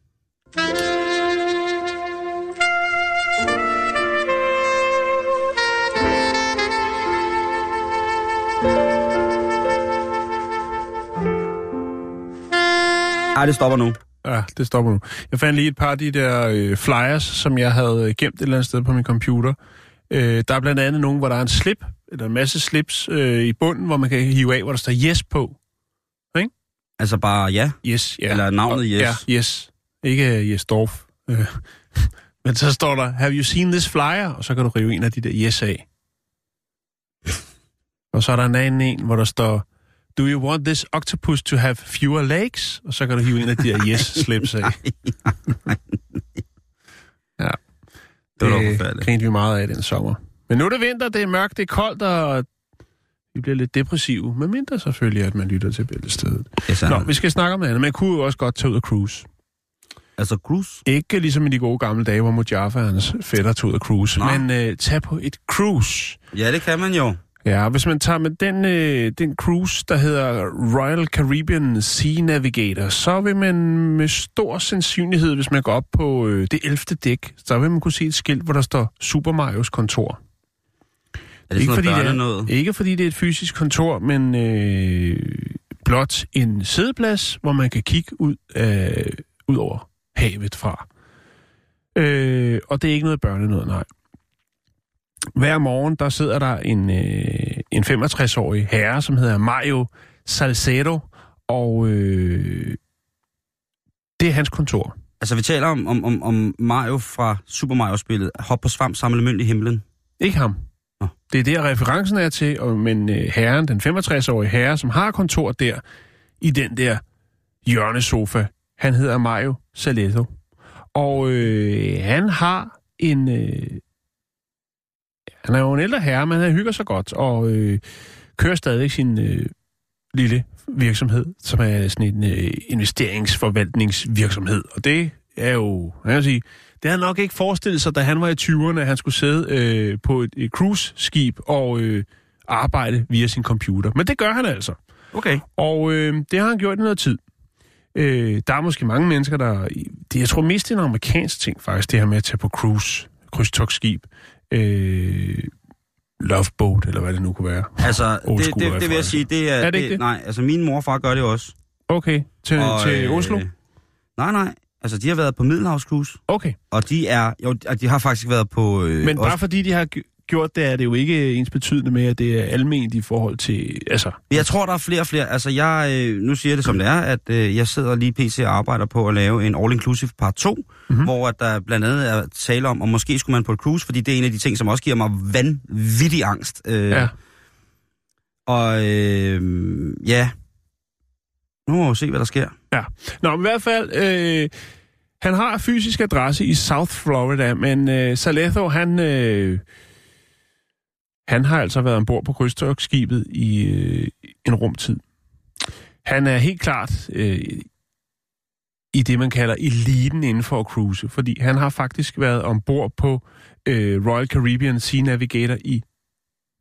Ej, det stopper nu. Ja, det stopper nu. Jeg fandt lige et par af de der øh, flyers, som jeg havde gemt et eller andet sted på min computer. Øh, der er blandt andet nogle, hvor der er en slip, eller en masse slips øh, i bunden, hvor man kan hive af, hvor der står yes på. Altså bare ja. Yes, ja. Eller navnet Yes. Ja, yes. Ikke uh, Yes Dorf. Øh, Men så står der, have you seen this flyer? Og så kan du rive en af de der yes af. Og så er der en anden en, hvor der står, do you want this octopus to have fewer legs? Og så kan du hive en af de der yes slips af. Ja. Det var forfærdeligt. grinte vi meget af den sommer. Men nu er det vinter, det er mørkt, det er koldt, og vi bliver lidt depressive. Men mindre selvfølgelig, at man lytter til bæltestedet. Det er Nå, vi skal snakke om noget andet. Man kunne jo også godt tage ud og cruise. Altså cruise. Ikke ligesom i de gode gamle dage, hvor Mojaffa og hans fætter tog ud og cruise. Nå. Men øh, tag på et cruise. Ja, det kan man jo. Ja, hvis man tager med den, øh, den cruise, der hedder Royal Caribbean Sea Navigator, så vil man med stor sandsynlighed, hvis man går op på øh, det 11. dæk, så vil man kunne se et skilt, hvor der står Super Marios kontor. Er det sådan noget det er, børnenød? ikke fordi det er et fysisk kontor, men øh, blot en sædeplads, hvor man kan kigge ud, af, ud over havet fra. Øh, og det er ikke noget børnenød, nej. Hver morgen, der sidder der en, øh, en 65-årig herre, som hedder Mario Salcedo, og øh, det er hans kontor. Altså, vi taler om, om, om, om Mario fra Super Mario-spillet. Hop på svamp, samle mønt i himlen. Ikke ham. Nå. Det er der, referencen er til, og, men øh, herren, den 65-årige herre, som har kontor der, i den der hjørnesofa, han hedder Mario Saletto. Og øh, han har en... Øh, han er jo en ældre herre, men han hygger sig godt, og øh, kører stadig sin øh, lille virksomhed, som er sådan en øh, investeringsforvaltningsvirksomhed. Og det er jo, jeg kan sige, det havde han nok ikke forestillet sig, da han var i 20'erne, at han skulle sidde øh, på et, et cruise-skib og øh, arbejde via sin computer. Men det gør han altså. Okay. Og øh, det har han gjort i noget tid. Øh, der er måske mange mennesker, der... Det, jeg tror mest, det er en amerikansk ting faktisk, det her med at tage på cruise, krydstogtskib, øh, loveboat, eller hvad det nu kunne være. Altså, det, school det, det vil jeg sige, det er... Er det ikke det? Nej, altså min mor og far gør det også. Okay, til, Og, til øh, Oslo? Nej, nej. Altså, de har været på Middelhavscruise, Okay. og de er... Jo, de har faktisk været på... Øh, Men også, bare fordi de har gjort det, er det jo ikke ens betydende med, at det er alment i forhold til... Altså, Jeg tror, der er flere og flere. Altså, jeg, øh, nu siger jeg det som det er, at øh, jeg sidder lige PC og arbejder på at lave en all-inclusive part 2, Mhm. mm-hmm. hvor at der blandt andet er tale om, og måske skulle man på et cruise, fordi det er en af de ting, som også giver mig vanvittig angst. Øh, ja. Og øh, ja, nu må vi se, hvad der sker. Ja. Nå, men i hvert fald, øh, han har fysisk adresse i South Florida, men øh, Saletho, han, øh, han har altså været ombord på krydstogtskibet i øh, en rumtid. Han er helt klart øh, i det, man kalder eliten inden for at cruise, fordi han har faktisk været ombord på øh, Royal Caribbean Sea Navigator i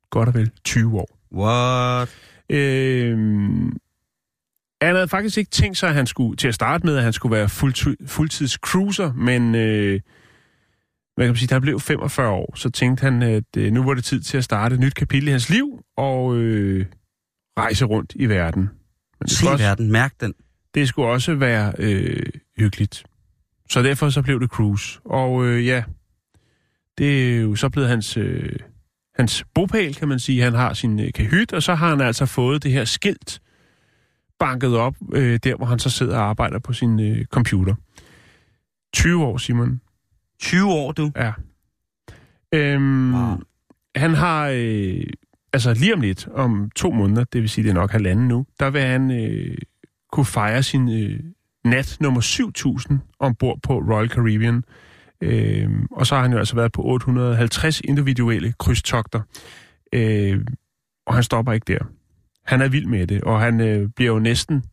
godt og vel 20 år. What? Øh, han havde faktisk ikke tænkt sig, at han skulle til at starte med, at han skulle være fuldti- fuldtids cruiser, men øh, hvad kan man sige, da han blev 45 år, så tænkte han, at øh, nu var det tid til at starte et nyt kapitel i hans liv og øh, rejse rundt i verden. Men Se også, verden, mærk den. det skulle også være øh, hyggeligt. Så derfor så blev det cruise. Og øh, ja, det er jo så blevet hans, øh, hans bopæl, kan man sige. Han har sin øh, kahyt, og så har han altså fået det her skilt banket op, øh, der hvor han så sidder og arbejder på sin øh, computer. 20 år, Simon. 20 år, du. Ja. Øhm, Wow. Han har, øh, altså lige om lidt, om to måneder, det vil sige, det er nok halvanden nu, der vil han øh, kunne fejre sin øh, nat nummer 7000 ombord på Royal Caribbean. Øh, og så har han jo altså været på 850 individuelle krydstogter. Øh, og han stopper ikke der. Han er vild med det, og han øh, bliver jo næsten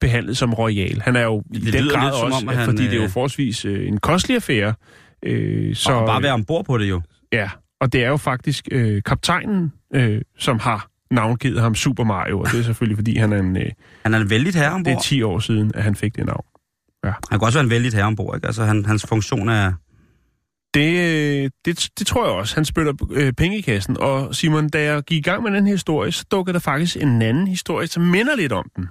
behandlet som royal. Han er jo i Det den lyder grad lidt som også, om, han, fordi det er jo øh, forholdsvis øh, en kostelig affære. Øh, så, Og bare være ombord på det jo. Ja, og det er jo faktisk øh, kaptajnen, øh, som har navngivet ham Super Mario, og det er selvfølgelig, fordi han er en, øh, Han er en vældig herre det ombord. er 10 år siden, at han fik det navn. Han kan også være en vældig herre ombord, ikke? Altså, han, hans funktion er... Det, øh, det, det tror jeg også. Han spytter øh, penge i kassen. Og Simon, da jeg gik i gang med den her historie, så dukkede der faktisk en anden historie, som minder lidt om den.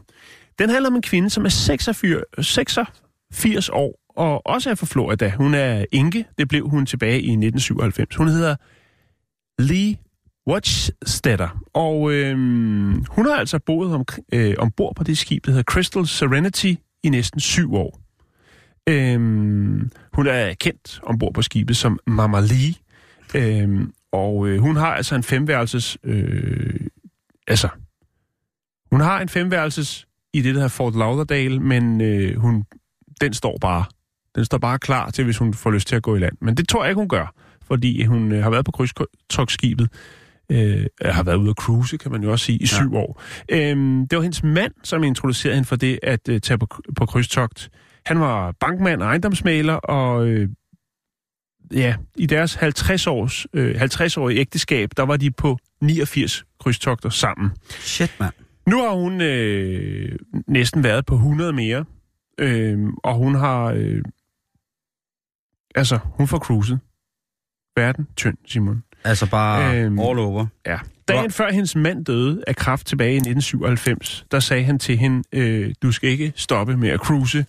Den handler om en kvinde, som er 86, 86 år, og også er fra Florida. Hun er enke. Det blev hun tilbage i 1997. Hun hedder Lee Watchstetter. Og øh, hun har altså boet om, øh, ombord på det skib, der hedder Crystal Serenity, i næsten syv år. Øhm, hun er kendt ombord på skibet som Mama Lee, øhm, og øh, hun har altså en femværelses... Øh, altså, hun har en femværelses i det, der hedder Fort Lauderdale, men øh, hun, den står bare. Den står bare klar til, hvis hun får lyst til at gå i land. Men det tror jeg ikke, hun gør, fordi hun øh, har været på krydstogtskibet, øh, har været ude at cruise, kan man jo også sige, i syv år. Øhm, det var hendes mand, som introducerede hende for det at øh, tage på, på krydstogt. Han var bankmand og ejendomsmaler, og øh, ja, i deres 50 års, øh, 50-årige ægteskab, der var de på 89 krydstogter sammen. Shit, mand. Nu har hun øh, næsten været på 100 mere, øh, og hun har, øh, altså, hun får cruiset. Verden tynd, Simon. Altså bare Øhm, all over. Ja. Dagen før hendes mand døde af kræft tilbage i 1997, der sagde han til hende, øh, du skal ikke stoppe med at cruise.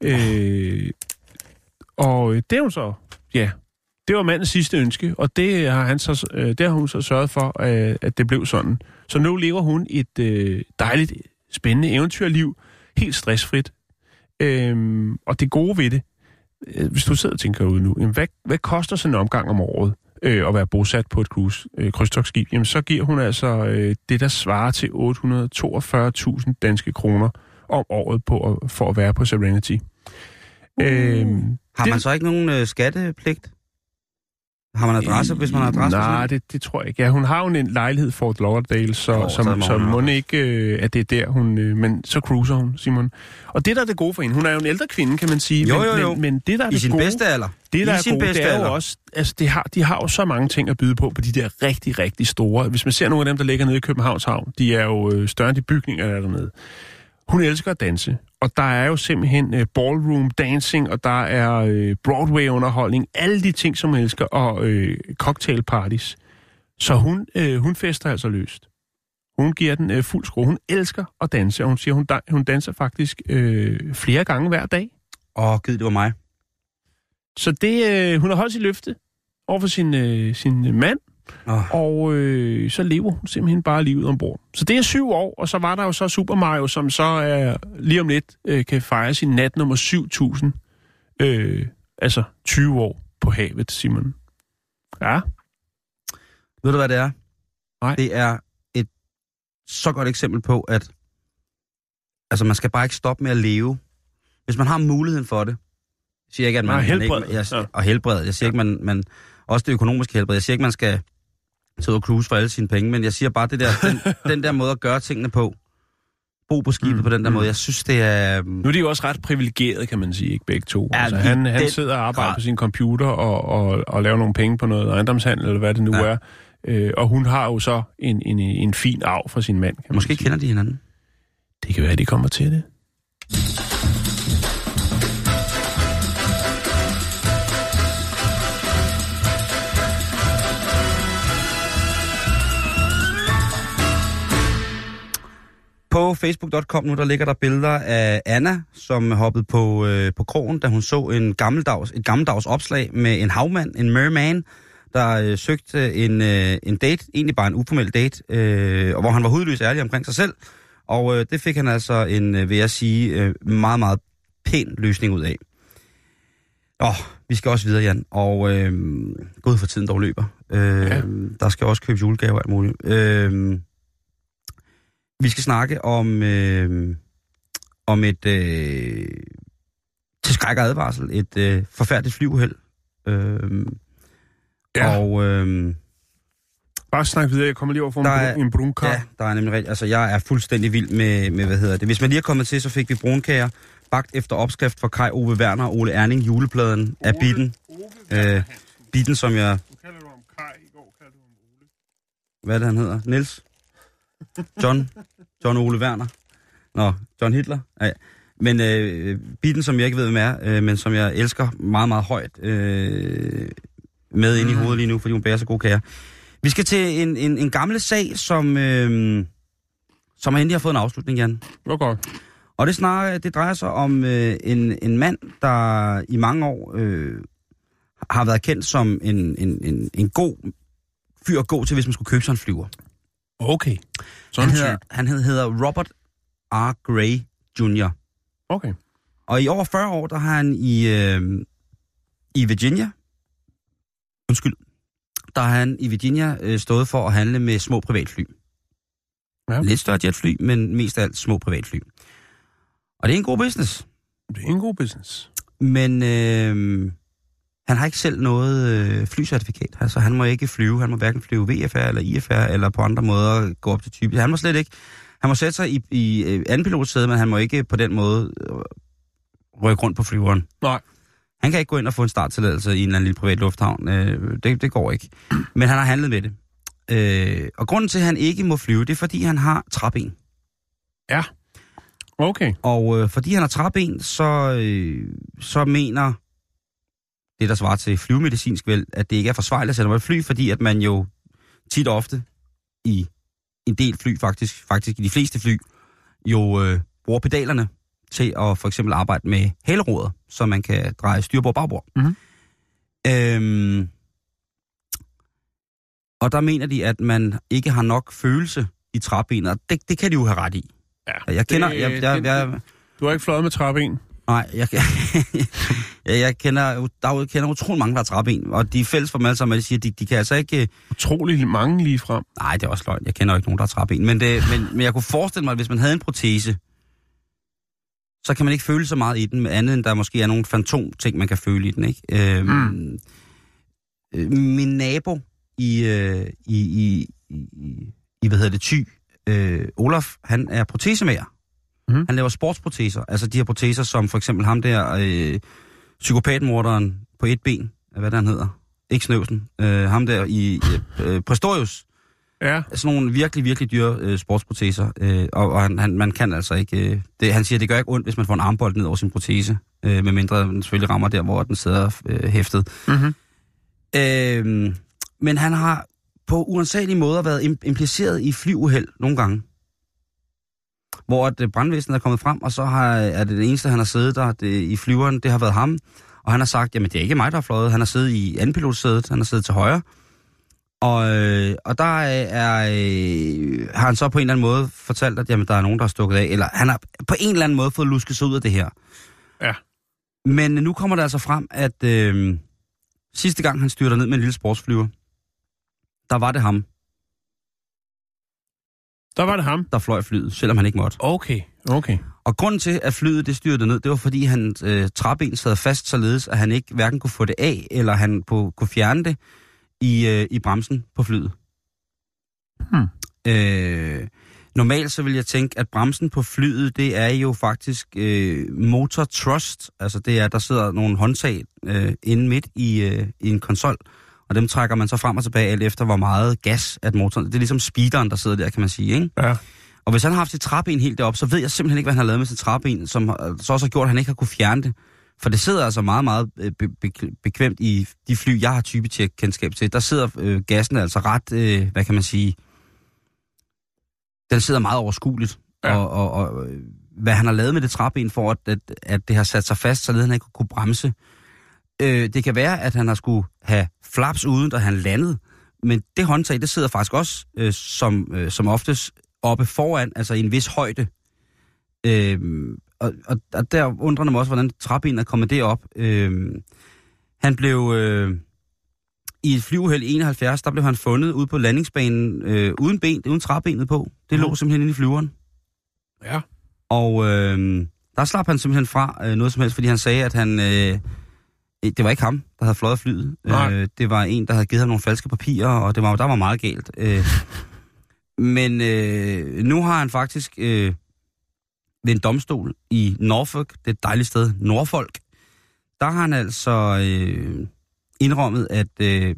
Øh, og øh, det er hun så, ja, Det var mandens sidste ønske, og det har, han så, øh, det har hun så sørget for, øh, at det blev sådan. Så nu lever hun et øh, dejligt, spændende eventyrliv, helt stressfrit. Øhm, og det gode ved det, øh, hvis du sidder og tænker ud nu, jamen, hvad, hvad koster sådan en omgang om året øh, at være bosat på et cruise, øh, krydstogtskib? Jamen så giver hun altså øh, det, der svarer til 842.000 danske kroner om året på at, for at være på Serenity. Øhm, Har det- man så ikke nogen øh, skattepligt? Har man adresse, hvis man har adresse? Nej, det, det tror jeg ikke. Ja, hun har jo en lejlighed i Fort Lauderdale, så, oh, som, må så må ikke, øh, at det er der, hun... Øh, men så cruiser hun, Simon. Og det, der er det gode for hende, hun er jo en ældre kvinde, kan man sige. Jo, men, jo, jo. Men, men det, der er I det sin gode, bedste alder? det, der I er sin gode, bedste det er alder? jo også... Altså, de har, de har jo så mange ting at byde på, på de der rigtig, rigtig store. Hvis man ser nogle af dem, der ligger nede i Københavns Havn, de er jo øh, større end de bygninger, der er dernede. Hun elsker at danse, og der er jo simpelthen øh, ballroom dancing, og der er øh, Broadway-underholdning, alle de ting, som hun elsker, og øh, cocktailparties. Så hun, øh, hun fester altså løst. Hun giver den øh, fuld skrue. Hun elsker at danse, og hun siger, hun, da- hun danser faktisk øh, flere gange hver dag. Åh, gid, det var mig. Så det, øh, hun har holdt sit løfte over for sin, øh, sin mand, Oh. og øh, så lever hun simpelthen bare livet ombord. Så det er syv år, og så var der jo så Super Mario, som så er lige om lidt øh, kan fejre sin nat nummer 7000. Øh, altså 20 år på havet, Simon. Ja, Ved du, hvad det er? Nej. Det er et så godt eksempel på, at altså, man skal bare ikke stoppe med at leve. Hvis man har muligheden for det, jeg siger ikke, at man... Nej, man helbred. Ikke, jeg, Ja. Og helbred. Jeg siger ikke, man, man... Også det økonomiske helbred. Jeg siger ikke, man skal ud og cruise for alle sine penge, men jeg siger bare, det der, den, den der måde at gøre tingene på, bo på skibet Mm, på den der mm. måde, jeg synes, det er... øhm, nu er de jo også ret privilegerede, kan man sige, ikke begge to. Ja, altså, han, han sidder og arbejder grad. på sin computer og, og, og laver nogle penge på noget ejendomshandel, eller hvad det nu Ja. er. Øh, og hun har jo så en, en, en fin arv fra sin mand, kan man Måske sige. kender de hinanden. Det kan være, at de kommer til det. På facebook.com nu, der ligger der billeder af Anna, som hoppede på, øh, på krogen, da hun så en gammeldags, et gammeldags opslag med en havmand, en merman, der øh, søgte en, øh, en date, egentlig bare en uformel date, øh, og hvor han var hudløs ærlig omkring sig selv. Og øh, det fik han altså en, øh, vil jeg sige, øh, meget, meget pæn løsning ud af. Åh, vi skal også videre, Jan. Og øh, gud for tiden dog løber. Øh, Ja. Der skal også købes julegaver og alt muligt. Øh, vi skal snakke om, øh, om et øh, til skræk og advarsel, et øh, forfærdeligt flyuheld. Øh, Ja. Og øh, Bare snak videre, jeg kommer lige over for en, Der er- brun, en brunkar. ja, der er nemlig altså jeg er fuldstændig vild med, med, hvad hedder det. Hvis man lige er kommet til, så fik vi brunkager, bagt efter opskrift fra Kai Ove Werner og Ole Erning, julepladen af Bitten. Øh, Bitten, som jeg, Du kalder du om Kai, i går kaldte du om Ole. hvad er det, han hedder? Niels? John? John Ole Werner? Nå, John Hitler? Ja, ja. Men øh, Bitten, som jeg ikke ved, hvem er, øh, men som jeg elsker meget, meget højt, øh, med ind i hovedet lige nu, fordi hun bærer så gode kager. Vi skal til en, en, en gammel sag, som, øh, som endelig har fået en afslutning, Jan. Godt. Og det, snarere, det drejer sig om øh, en, en mand, der i mange år øh, har været kendt som en, en, en, en god fyr at gå til, hvis man skulle købe sig en flyver. Okay. Sådan Han hedder, type. han hed- hedder Robert R. Gray Jr. Okay. Og i over 40 år, der har han i, øh, i Virginia, undskyld, der har han i Virginia øh, stået for at handle med små privatfly. Ja. Lidt større jetfly, men mest af alt små privatfly. Og det er en god business. Det er en god business. Men øh, han har ikke selv noget øh, flycertifikat. Altså han må ikke flyve. Han må hverken flyve VFR eller IFR eller på andre måder gå op til type. Han må slet ikke. Han må sætte sig i, i øh, anden pilotsæde, men han må ikke på den måde øh, rykke rundt på flyveren. Nej. Han kan ikke gå ind og få en starttilladelse i en eller anden lille privat lufthavn. Øh, det, det går ikke. Men han har handlet med det. Øh, og grunden til, at han ikke må flyve, det er, fordi han har træben. Okay. Og øh, fordi han har træben, så, øh, så mener det, der svarer til flyvemedicinsk vel, at det ikke er forsvarligt at sætte mig i fly, fordi at man jo tit og ofte i en del fly, faktisk, faktisk i de fleste fly, jo øh, bruger pedalerne til at for eksempel arbejde med haleroder, så man kan dreje styrbord og bagbord. Mhm. Øhm, og der mener de, at man ikke har nok følelse i træbenet, og det, det kan de jo have ret i. Ja, Jeg kender... det- jeg, jeg, det- jeg, Du har ikke fløjet med træben? Nej, jeg, jeg, jeg kender, der er kender utrolig mange, der har træben, og de er fælles for dem alle sammen, at de siger, de, de kan altså ikke... øh, Utrolig mange lige frem. Nej, det er også løgn. Jeg kender jo ikke nogen, der har træben. Men, det, men, men jeg kunne forestille mig, at hvis man havde en protese, så kan man ikke føle så meget i den, med andet end der måske er nogle fantom-ting, man kan føle i den. Ikke? Øhm, Mm. øh, min nabo i, øh, i, i, i, i, hvad hedder det, Thy, øh, Olaf, han er protesemager. Mhm. Han laver sportsproteser. Altså de her proteser, som for eksempel ham der, øh, psykopatmorderen på et ben, hvad der han hedder. Ikke Snøvsen. Øh, ham der i øh, Præstorius Ja, sådan nogle virkelig, virkelig dyre øh, sportsproteser, øh, og, og han, han, man kan altså ikke... Øh, det, han siger, det gør ikke ondt, hvis man får en armbold ned over sin protese, øh, medmindre den selvfølgelig rammer der, hvor den sidder øh, hæftet. Mhm. Øh, men han har på uansagelige måder været im- impliceret i flyuheld nogle gange. Hvor at øh, brandvæsenet er kommet frem, og så har, er det det eneste, han har siddet der det, i flyveren, det har været ham. Og han har sagt, jamen det er ikke mig, der har fløjet. Han har siddet i andenpilotsædet, han har siddet til højre. Og, øh, og der er, øh, har han så på en eller anden måde fortalt, at jamen, der er nogen, der har stukket af. Eller han har på en eller anden måde fået lusket sig ud af det her. Ja. Men nu kommer det altså frem, at øh, sidste gang han styrter ned med en lille sportsflyver, der var det ham, der var det ham. der fløj flyet, selvom han ikke måtte. Okay, okay. Og grunden til, at flyet det styrtede ned, det var fordi han øh, træben sad fast således, at han ikke hverken kunne få det af, eller han på, kunne fjerne det i, øh, i bremsen på flyet. Hmm. Øh, normalt så vil jeg tænke, at bremsen på flyet, det er jo faktisk øh, motor thrust. Altså det er, der sidder nogle håndtag øh, inde midt i, øh, i en konsol, og dem trækker man så frem og tilbage alt efter, hvor meget gas at motoren... Det er ligesom speederen, der sidder der, kan man sige, ikke? Ja. Og hvis han har haft sit træben helt deroppe, så ved jeg simpelthen ikke, hvad han har lavet med sit træben, som har- så også har gjort, at han ikke har kunne fjerne det. For det sidder altså meget, meget øh, be- be- bekvemt i de fly, jeg har typetjek kendskab til. Der sidder øh, gassen altså ret, øh, hvad kan man sige, den sidder meget overskueligt. Ja. Ja. Og, og, og øh, hvad han har lavet med det træben for, at, at, at det har sat sig fast, så han ikke kunne bremse. Øh, det kan være, at han har skulle have flaps uden, da han landede. Men det håndtag, det sidder faktisk også øh, som, øh, som oftest oppe foran, altså i en vis højde. Øh, og, og, og der undrer mig også, hvordan træbenen er kommet derop. Øh, han blev... Øh, I et flyuheld i 71, der blev han fundet ude på landingsbanen øh, uden ben, uden træbenet på. Det lå simpelthen inde i flyveren. Ja. Og øh, der slap han simpelthen fra øh, noget som helst, fordi han sagde, at han... Øh, det var ikke ham, der havde fløjet flyet. Nej. Øh, det var en, der havde givet ham nogle falske papirer, og det var, der var meget galt. Øh, men øh, nu har han faktisk øh, ved en domstol i Norfolk, det er et dejligt sted, Norfolk, der har han altså øh, indrømmet, at øh,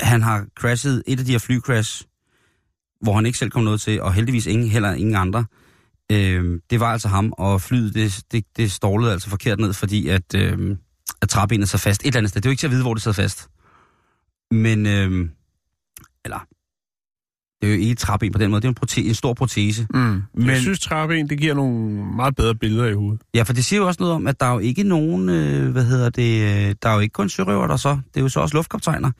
han har crashet et af de her flycrash, hvor han ikke selv kom noget til, og heldigvis ingen, heller ingen andre. Øh, det var altså ham, og flyet, det, det, det stålede altså forkert ned, fordi at, øh, at træbenet sad fast et eller andet sted. Det er jo ikke til at vide, hvor det sad fast. Men, øh, eller, det er jo ikke et træben på den måde, det er en, prote- en stor protese. Mm. Men... Jeg synes, træben, det giver nogle meget bedre billeder i hovedet. Ja, for det siger jo også noget om, at der er jo ikke nogen, øh, hvad hedder det, øh, der er jo ikke kun sørøver der så, det er jo så også luftkaptajner.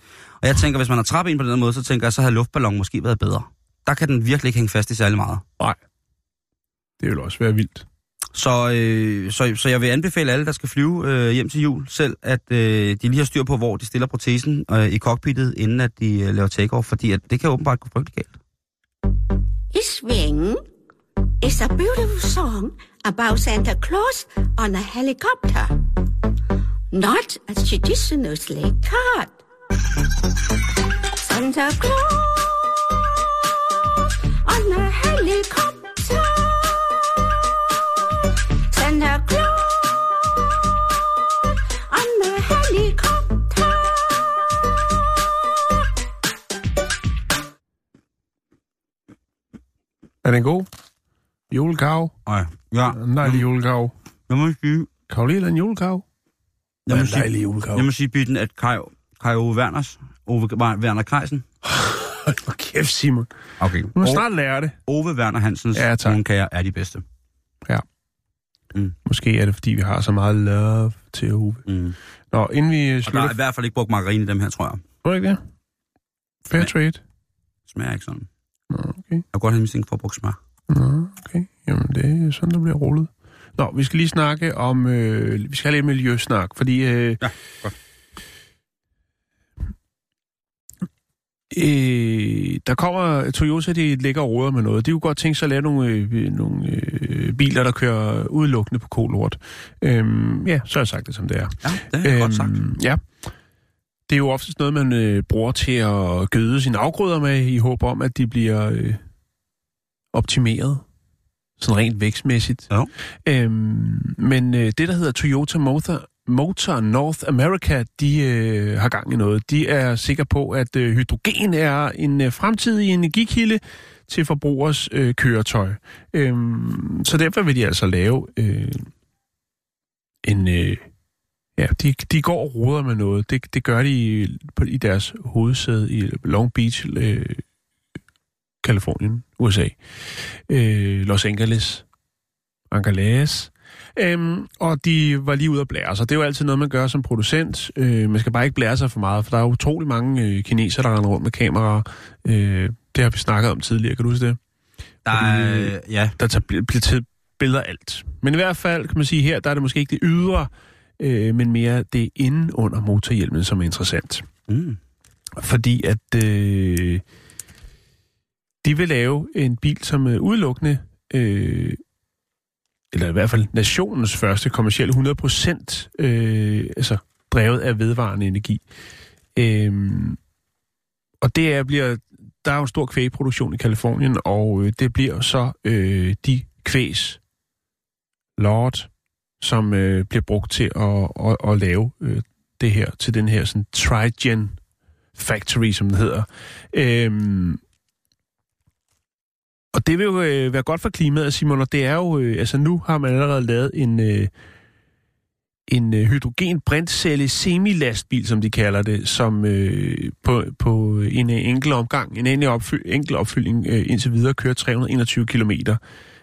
Og jeg tænker, hvis man har trappet på den måde, så tænker jeg, så havde luftballon måske været bedre. Der kan den virkelig ikke hænge fast i særlig meget. Det vil også være vildt. Så, øh, så, så jeg vil anbefale alle, der skal flyve øh, hjem til jul selv, at øh, de lige har styr på, hvor de stiller protesen øh, i cockpittet, inden at de øh, laver takeoff, fordi at det kan åbenbart gå frygtelig galt. Swing is a beautiful song about Santa Claus on a helicopter, not a traditional sleigh cart. Santa Claus on a helicopter. Er den god? Julekav? Ej, ja, En dejlig julekav. jeg må sige, lide en julekav? jeg må en dejlig julekav. jeg må sige bitten, at Kai, Kai Ove Werners, Ove Werner Kreisen, Hold nu kæft, Simon. okay, Du må snart lære det. Ove Werner Hansens Ja, ja, kager er de bedste. Mm. Måske er det, fordi vi har så meget love til Ove. Mm. Nå, inden vi Og der slutter... er i hvert fald ikke brugt margarine i dem her, tror jeg. Det ikke det? Fair Nej. trade. Smager ikke sådan. Okay. Jeg kan godt have mistænkt for at bruge smør. Nå, okay. Jamen, det er sådan, der bliver rullet. Nå, vi skal lige snakke om... Øh, vi skal have lidt miljøsnak, fordi... Øh, Ja, godt. Øh, der kommer Toyota, de ligger og råder med noget. De kunne godt tænke sig at lave nogle, øh, nogle øh, biler, der kører udelukkende på kolort. Øhm, ja, så har jeg sagt det, som det er. Ja, det er øhm, godt sagt. Ja. Det er jo oftest noget, man øh, bruger til at gøde sine afgrøder med, i håb om, at de bliver øh, optimeret. Sådan rent vækstmæssigt. Jo. Øhm, men øh, det, der hedder Toyota Motor, Motor North America, de øh, har gang i noget. De er sikre på, at øh, hydrogen er en øh, fremtidig energikilde til forbrugers øh, køretøj. Øhm, så derfor vil de altså lave øh, en... Øh, ja, de, de går og roder med noget. Det, det gør de i, på, i deres hovedsæde i Long Beach, øh, Kalifornien, USA. Øh, Los Angeles. Angeles. Øhm, og de var lige ude at blære sig. Det er jo altid noget, man gør som producent. Øh, man skal bare ikke blære sig for meget, for der er utrolig mange øh, kinesere, der render rundt med kameraer. Øh, det har vi snakket om tidligere, kan du huske det? Der er, ja, Der tager, bliver bliver taget billeder af alt. Men i hvert fald, kan man sige her, der er det måske ikke det ydre, øh, men mere det inden under motorhjelmen, som er interessant. mm. Fordi at øh, de vil lave en bil, som er udelukkende, øh, eller i hvert fald nationens første kommercielle 100% øh, altså drevet af vedvarende energi. Øh, og det er, bliver, der er jo en stor kvægproduktion i Kalifornien, og øh, det bliver så øh, de kvægs lort, som øh, bliver brugt til at, at, at lave øh, det her, til den her sådan Trigen Factory, som den hedder. Øhm, og det vil jo øh, være godt for klimaet, Simon, og det er jo, øh, altså nu har man allerede lavet en, øh, en øh, hydrogen brintcelle semilastbil, som de kalder det, som øh, på, på en øh, enkelt omgang, en enkelt, opfyld, enkelt opfyldning øh, indtil videre kører 321 kilometer.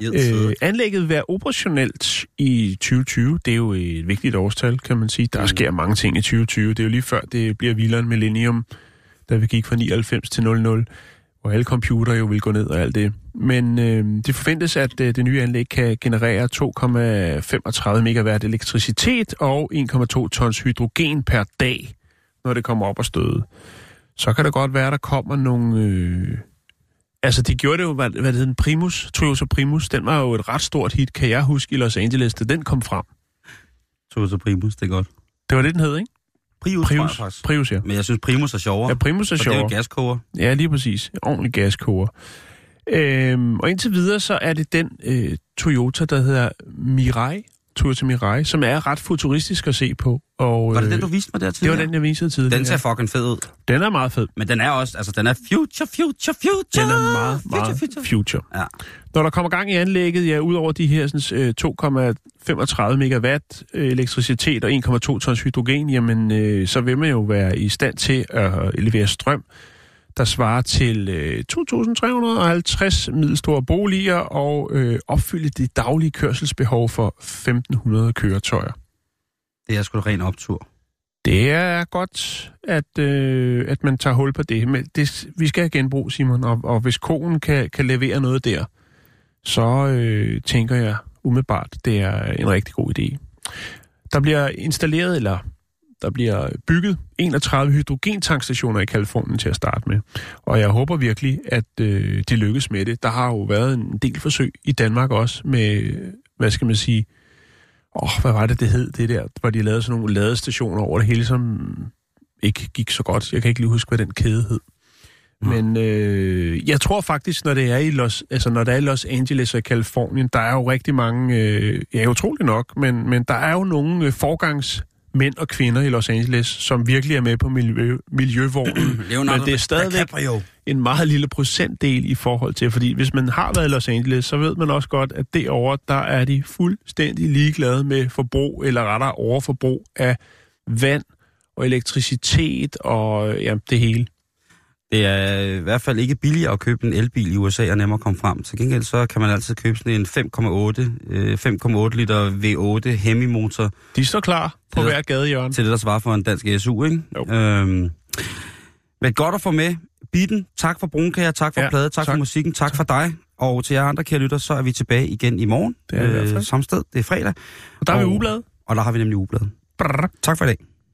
Øh, anlægget vil være operationelt i 2020. Det er jo et vigtigt årstal, kan man sige. Der sker mange ting i 2020. Det er jo lige før, det bliver vildere Millennium, da vi gik fra 99 til 00, hvor alle computer jo vil gå ned og alt det. Men øh, det forventes, at øh, det nye anlæg kan generere 2,35 megawatt elektricitet og 1,2 tons hydrogen per dag, når det kommer op og støde. Så kan det godt være, at der kommer nogle... Øh, Altså, de gjorde det jo, hvad, hvad det hed, Primus, Toyota Primus. Den var jo et ret stort hit, kan jeg huske, i Los Angeles, da den kom frem. Toyota Primus, det er godt. Det var det, den hed, ikke? Prius, tror jeg Prius. Prius ja. Men jeg synes, Primus er sjovere. Ja, Primus er for det er jo sjovere. gaskoger. Ja, lige præcis. Ordentlig gaskoger. Øhm, og indtil videre, så er det den øh, Toyota, der hedder Mirai. Toyota Mirai, som er ret futuristisk at se på. Og, Var det øh, den, du viste mig der Det tidligere? var den, jeg viste tidligere. Den ser fucking fed ud. den er meget fed. Men den er også, altså den er future, future, future. Den er meget, future, meget future. future. Ja. Når der kommer gang i anlægget, ja, ud over de her sådan, øh, 2,35 megawatt øh, elektricitet og 1,2 tons hydrogen, jamen, øh, så vil man jo være i stand til at levere strøm, der svarer til øh, 2.350 middelstore boliger og øh, opfylde det daglige kørselsbehov for 1.500 køretøjer. Det er sgu da ren optur. Det er godt, at, øh, at man tager hul på det. Men det, vi skal have genbrug, Simon, og, og hvis konen kan, kan levere noget der, så øh, tænker jeg umiddelbart, det er en rigtig god idé. Der bliver installeret, eller der bliver bygget 31 hydrogentankstationer i Kalifornien til at starte med. Og jeg håber virkelig, at øh, de lykkes med det. Der har jo været en del forsøg i Danmark også med, hvad skal man sige, åh, hvad var det, det hed, det der, hvor de lavede sådan nogle ladestationer over det hele, som ikke gik så godt. Jeg kan ikke lige huske, hvad den kæde hed. Men øh, jeg tror faktisk, når det er i Los, altså når det er i Los Angeles og Kalifornien, der er jo rigtig mange, øh, ja utroligt nok, men, men der er jo nogle øh, forgangs mænd og kvinder i Los Angeles, som virkelig er med på miljø, miljøvognen. Men det er stadigvæk en meget lille procentdel i forhold til, fordi hvis man har været i Los Angeles, så ved man også godt, at derovre, der er de fuldstændig ligeglade med forbrug, eller rettere overforbrug af vand og elektricitet og ja, det hele. Det er i hvert fald ikke billigere at købe en elbil i USA og nemmere at komme frem. Til gengæld så kan man altid købe sådan en 5,8 øh, 5,8 liter V8 Hemi-motor De står klar på er- hver gadehjørne. til det, der svarer for en dansk SU, ikke? Jo. Øhm, men godt at få med. Bitten, tak for brunkager, tak for Ja, plade, tak, tak for musikken, tak, tak for dig. Og til jer andre, kære lytter, så er vi tilbage igen i morgen. Det er fald. Samme sted, det er fredag. Og der er vi ugebladet. Og der har vi nemlig ugebladet. Tak for i dag.